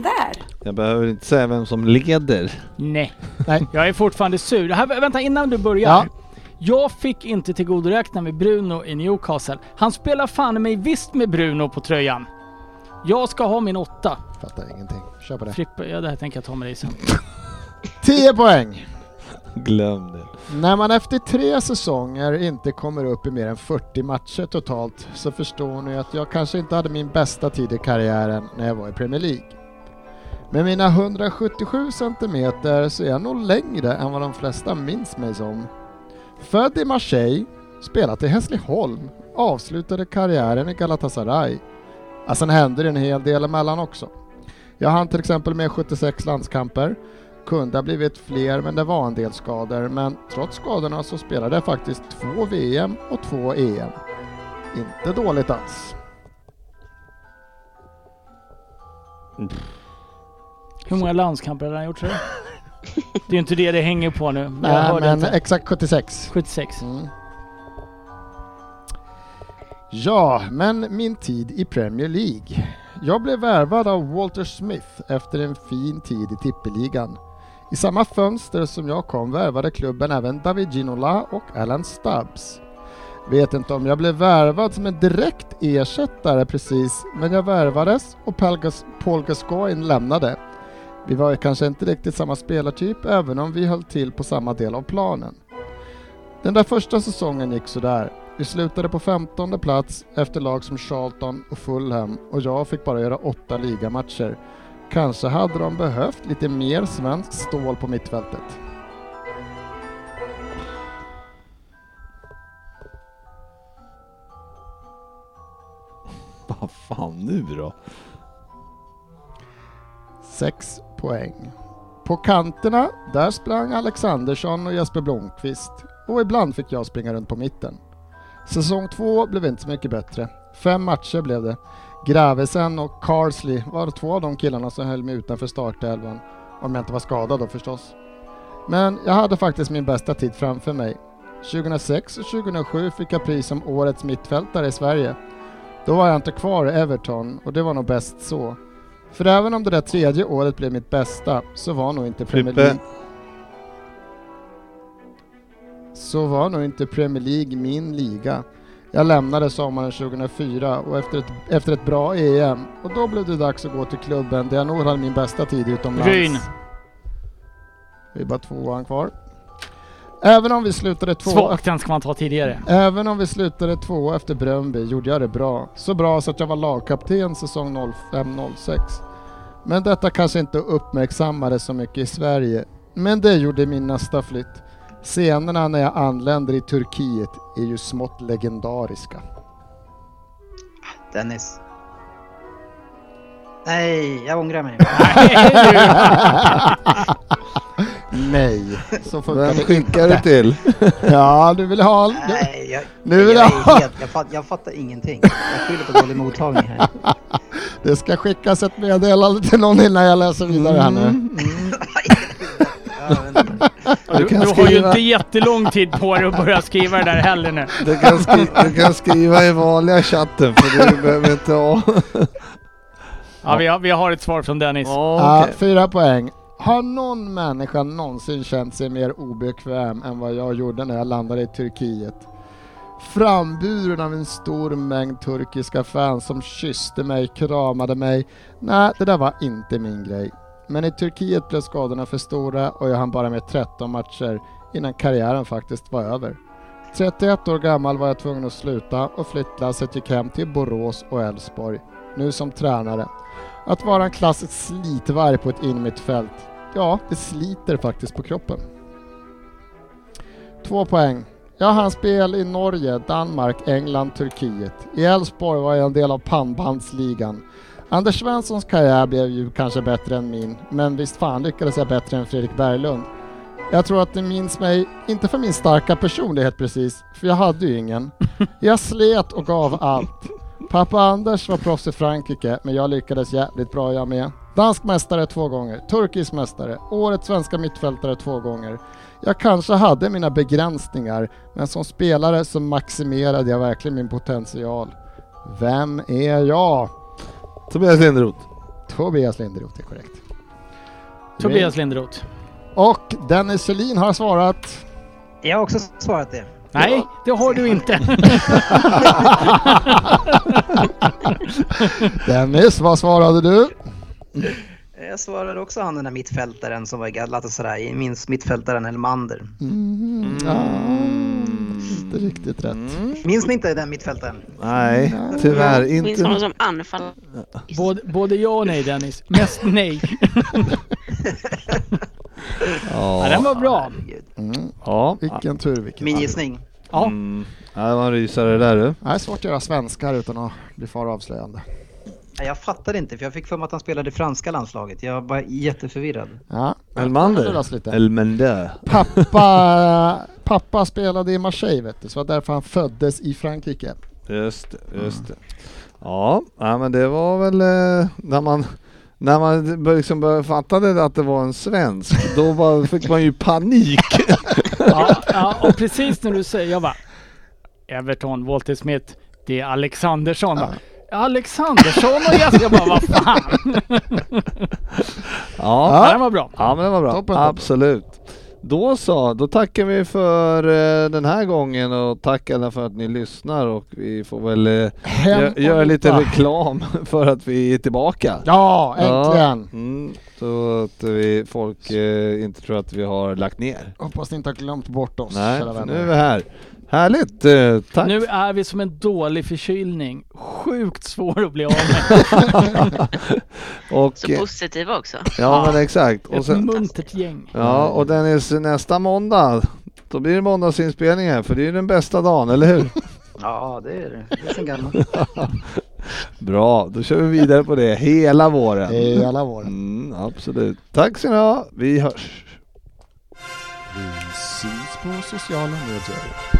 Där? Jag behöver inte säga vem som leder. Nej. <laughs> Nej. Jag är fortfarande sur. Här, vänta, innan du börjar. Ja. Jag fick inte tillgodoräkna med Bruno i Newcastle. Han spelar fan mig visst med Bruno på tröjan. Jag ska ha min åtta. Fattar ingenting. Kör på det. Frippe, ja det här tänker jag ta med dig sen. <laughs> 10 poäng! Glöm det. När man efter tre säsonger inte kommer upp i mer än 40 matcher totalt så förstår ni att jag kanske inte hade min bästa tid i karriären när jag var i Premier League. Med mina 177 centimeter så är jag nog längre än vad de flesta minns mig som. Född i Marseille, spelat i Hässleholm, avslutade karriären i Galatasaray. Ja, sen hände det en hel del emellan också. Jag hann till exempel med 76 landskamper, kunde ha blivit fler men det var en del skador men trots skadorna så spelade jag faktiskt två VM och två EM. Inte dåligt alls. Mm. Hur många landskamper har han gjort tror du? <laughs> Det är ju inte det det hänger på nu. Nej men inte. exakt 76. 76. Mm. Ja, men min tid i Premier League. Jag blev värvad av Walter Smith efter en fin tid i tippeligan. I samma fönster som jag kom värvade klubben även David Ginola och Alan Stubbs. Vet inte om jag blev värvad som en direkt ersättare precis, men jag värvades och Paul Gascoigne lämnade. Vi var ju kanske inte riktigt samma spelartyp även om vi höll till på samma del av planen. Den där första säsongen gick sådär. Vi slutade på 15 plats efter lag som Charlton och Fulham och jag fick bara göra åtta ligamatcher. Kanske hade de behövt lite mer svenskt stål på mittfältet. Vad fan nu då? Sex poäng. På kanterna, där sprang Alexandersson och Jesper Blomqvist och ibland fick jag springa runt på mitten. Säsong två blev inte så mycket bättre. Fem matcher blev det. Gravesen och Carsley var två av de killarna som höll mig utanför startelvan. Om jag inte var skadad då förstås. Men jag hade faktiskt min bästa tid framför mig. 2006 och 2007 fick jag pris som Årets mittfältare i Sverige. Då var jag inte kvar i Everton och det var nog bäst så. För även om det där tredje året blev mitt bästa så var nog inte Premier. League så var nog inte Premier League min liga. Jag lämnade sommaren 2004 och efter ett, efter ett bra EM och då blev det dags att gå till klubben där jag nog hade min bästa tid utomlands. Ryn. Det är bara tvåan kvar. Även om vi slutade två Svagt, den ska man ta tidigare. Även om vi slutade två efter Bröndby gjorde jag det bra. Så bra så att jag var lagkapten säsong 05-06. Men detta kanske inte uppmärksammades så mycket i Sverige. Men det gjorde min nästa flytt. Scenerna när jag anländer i Turkiet är ju smått legendariska. Dennis. <laughs> Nej, jag ångrar mig. <laughs> Nej, så funkar Vem det skickar du inte. till? <laughs> Ja, du vill ha... Nej, jag, Nu vill jag, ha- är helt, jag, fatt, jag fattar ingenting. Jag skyller på dålig mottagning här. <laughs> Det ska skickas ett meddelande till någon innan jag läser vidare här nu. Mm. <laughs> Inte. Du, kan du har ju inte jättelång tid på dig att börja skriva det där heller nu. Du kan, skri- du kan skriva i vanliga chatten för du behöver inte ha... Ja, vi har, vi har ett svar från Dennis. Ja, Ja, okej. fyra poäng. Har någon människa någonsin känt sig mer obekväm än vad jag gjorde när jag landade i Turkiet? Framburen av en stor mängd turkiska fans som kysste mig, kramade mig. Nej, det där var inte min grej. Men i Turkiet blev skadorna för stora och jag hann bara med 13 matcher innan karriären faktiskt var över. 31 år gammal var jag tvungen att sluta och flyttlasset gick hem till Borås och Elfsborg. Nu som tränare. Att vara en klassisk slitvarg på ett innermittfält, ja, det sliter faktiskt på kroppen. Två poäng. Jag hann spel i Norge, Danmark, England, Turkiet. I Elfsborg var jag en del av pannbandsligan. Anders Svenssons karriär blev ju kanske bättre än min, men visst fan lyckades jag bättre än Fredrik Berglund. Jag tror att ni minns mig, inte för min starka personlighet precis, för jag hade ju ingen. <laughs> Jag slet och gav allt. Pappa Anders var proffs i Frankrike, men jag lyckades jävligt bra jag med. Dansk mästare två gånger, turkisk mästare, årets svenska mittfältare två gånger. Jag kanske hade mina begränsningar, men som spelare så maximerade jag verkligen min potential. Vem är jag? Tobias Linderoth. Tobias Linderoth är korrekt. Tobias Linderoth. Och Dennis Kjellin har svarat. Jag har också svarat det. Nej, det har du inte. <laughs> Dennis, vad svarade du? <laughs> Jag svarade också han den där mittfältaren som var i Galatasaray. Minns mittfältaren Elmander. Mm. Ja, inte riktigt rätt. Minns ni inte den mittfältaren? Nej, tyvärr Minns honom inte. som anfall. både, både ja och nej Dennis. Mest nej. <laughs> Ja, den var bra. Mm. ja. Vilken tur vilken Min gissning. Ja. Mm. Ja, det var en rysare där du. Det är svårt att göra svenskar utan att bli för avslöjande. Nej, Jag fattade inte för jag fick för mig att han spelade i franska landslaget. Jag var jätteförvirrad. Ja, Elmander. Elmander. Pappa, pappa spelade i Marseille vet du, så det var därför han föddes i Frankrike. Just det, just det. Ja, men det var väl eh, när man när man liksom började fattade att det var en svensk, då bara fick man ju panik. <laughs> Ja, ja, och precis när du säger, jag bara Everton, Walter Smith, det är Alexandersson. Ja. Alexandersson och jag, jag bara vad fan. <laughs> Ja, Ja, den var bra. ja men det var bra. Toppen, toppen. Absolut. Då så, då tackar vi för eh, den här gången och tack alla för att ni lyssnar och vi får väl eh, gö- göra lite reklam <laughs> för att vi är tillbaka. Ja, äntligen! Ja, mm, så att vi, folk eh, inte tror att vi har lagt ner. Hoppas ni inte har glömt bort oss, Nej, för nu är vi här. Härligt! Eh, tack! Nu är vi som en dålig förkylning. Sjukt svår att bli av med. <laughs> och, Så positiva också. ja men exakt. Och Ett sen, muntert gäng. ja och Dennis, nästa måndag, då blir det måndagsinspelning här för det är ju den bästa dagen, eller hur? <laughs> Ja, det är det. Det är sen gammalt. <laughs> Bra, då kör vi vidare på det hela våren. Hela våren. Mm, absolut. Tack ska ni ha, vi hörs. Vi syns på sociala medier.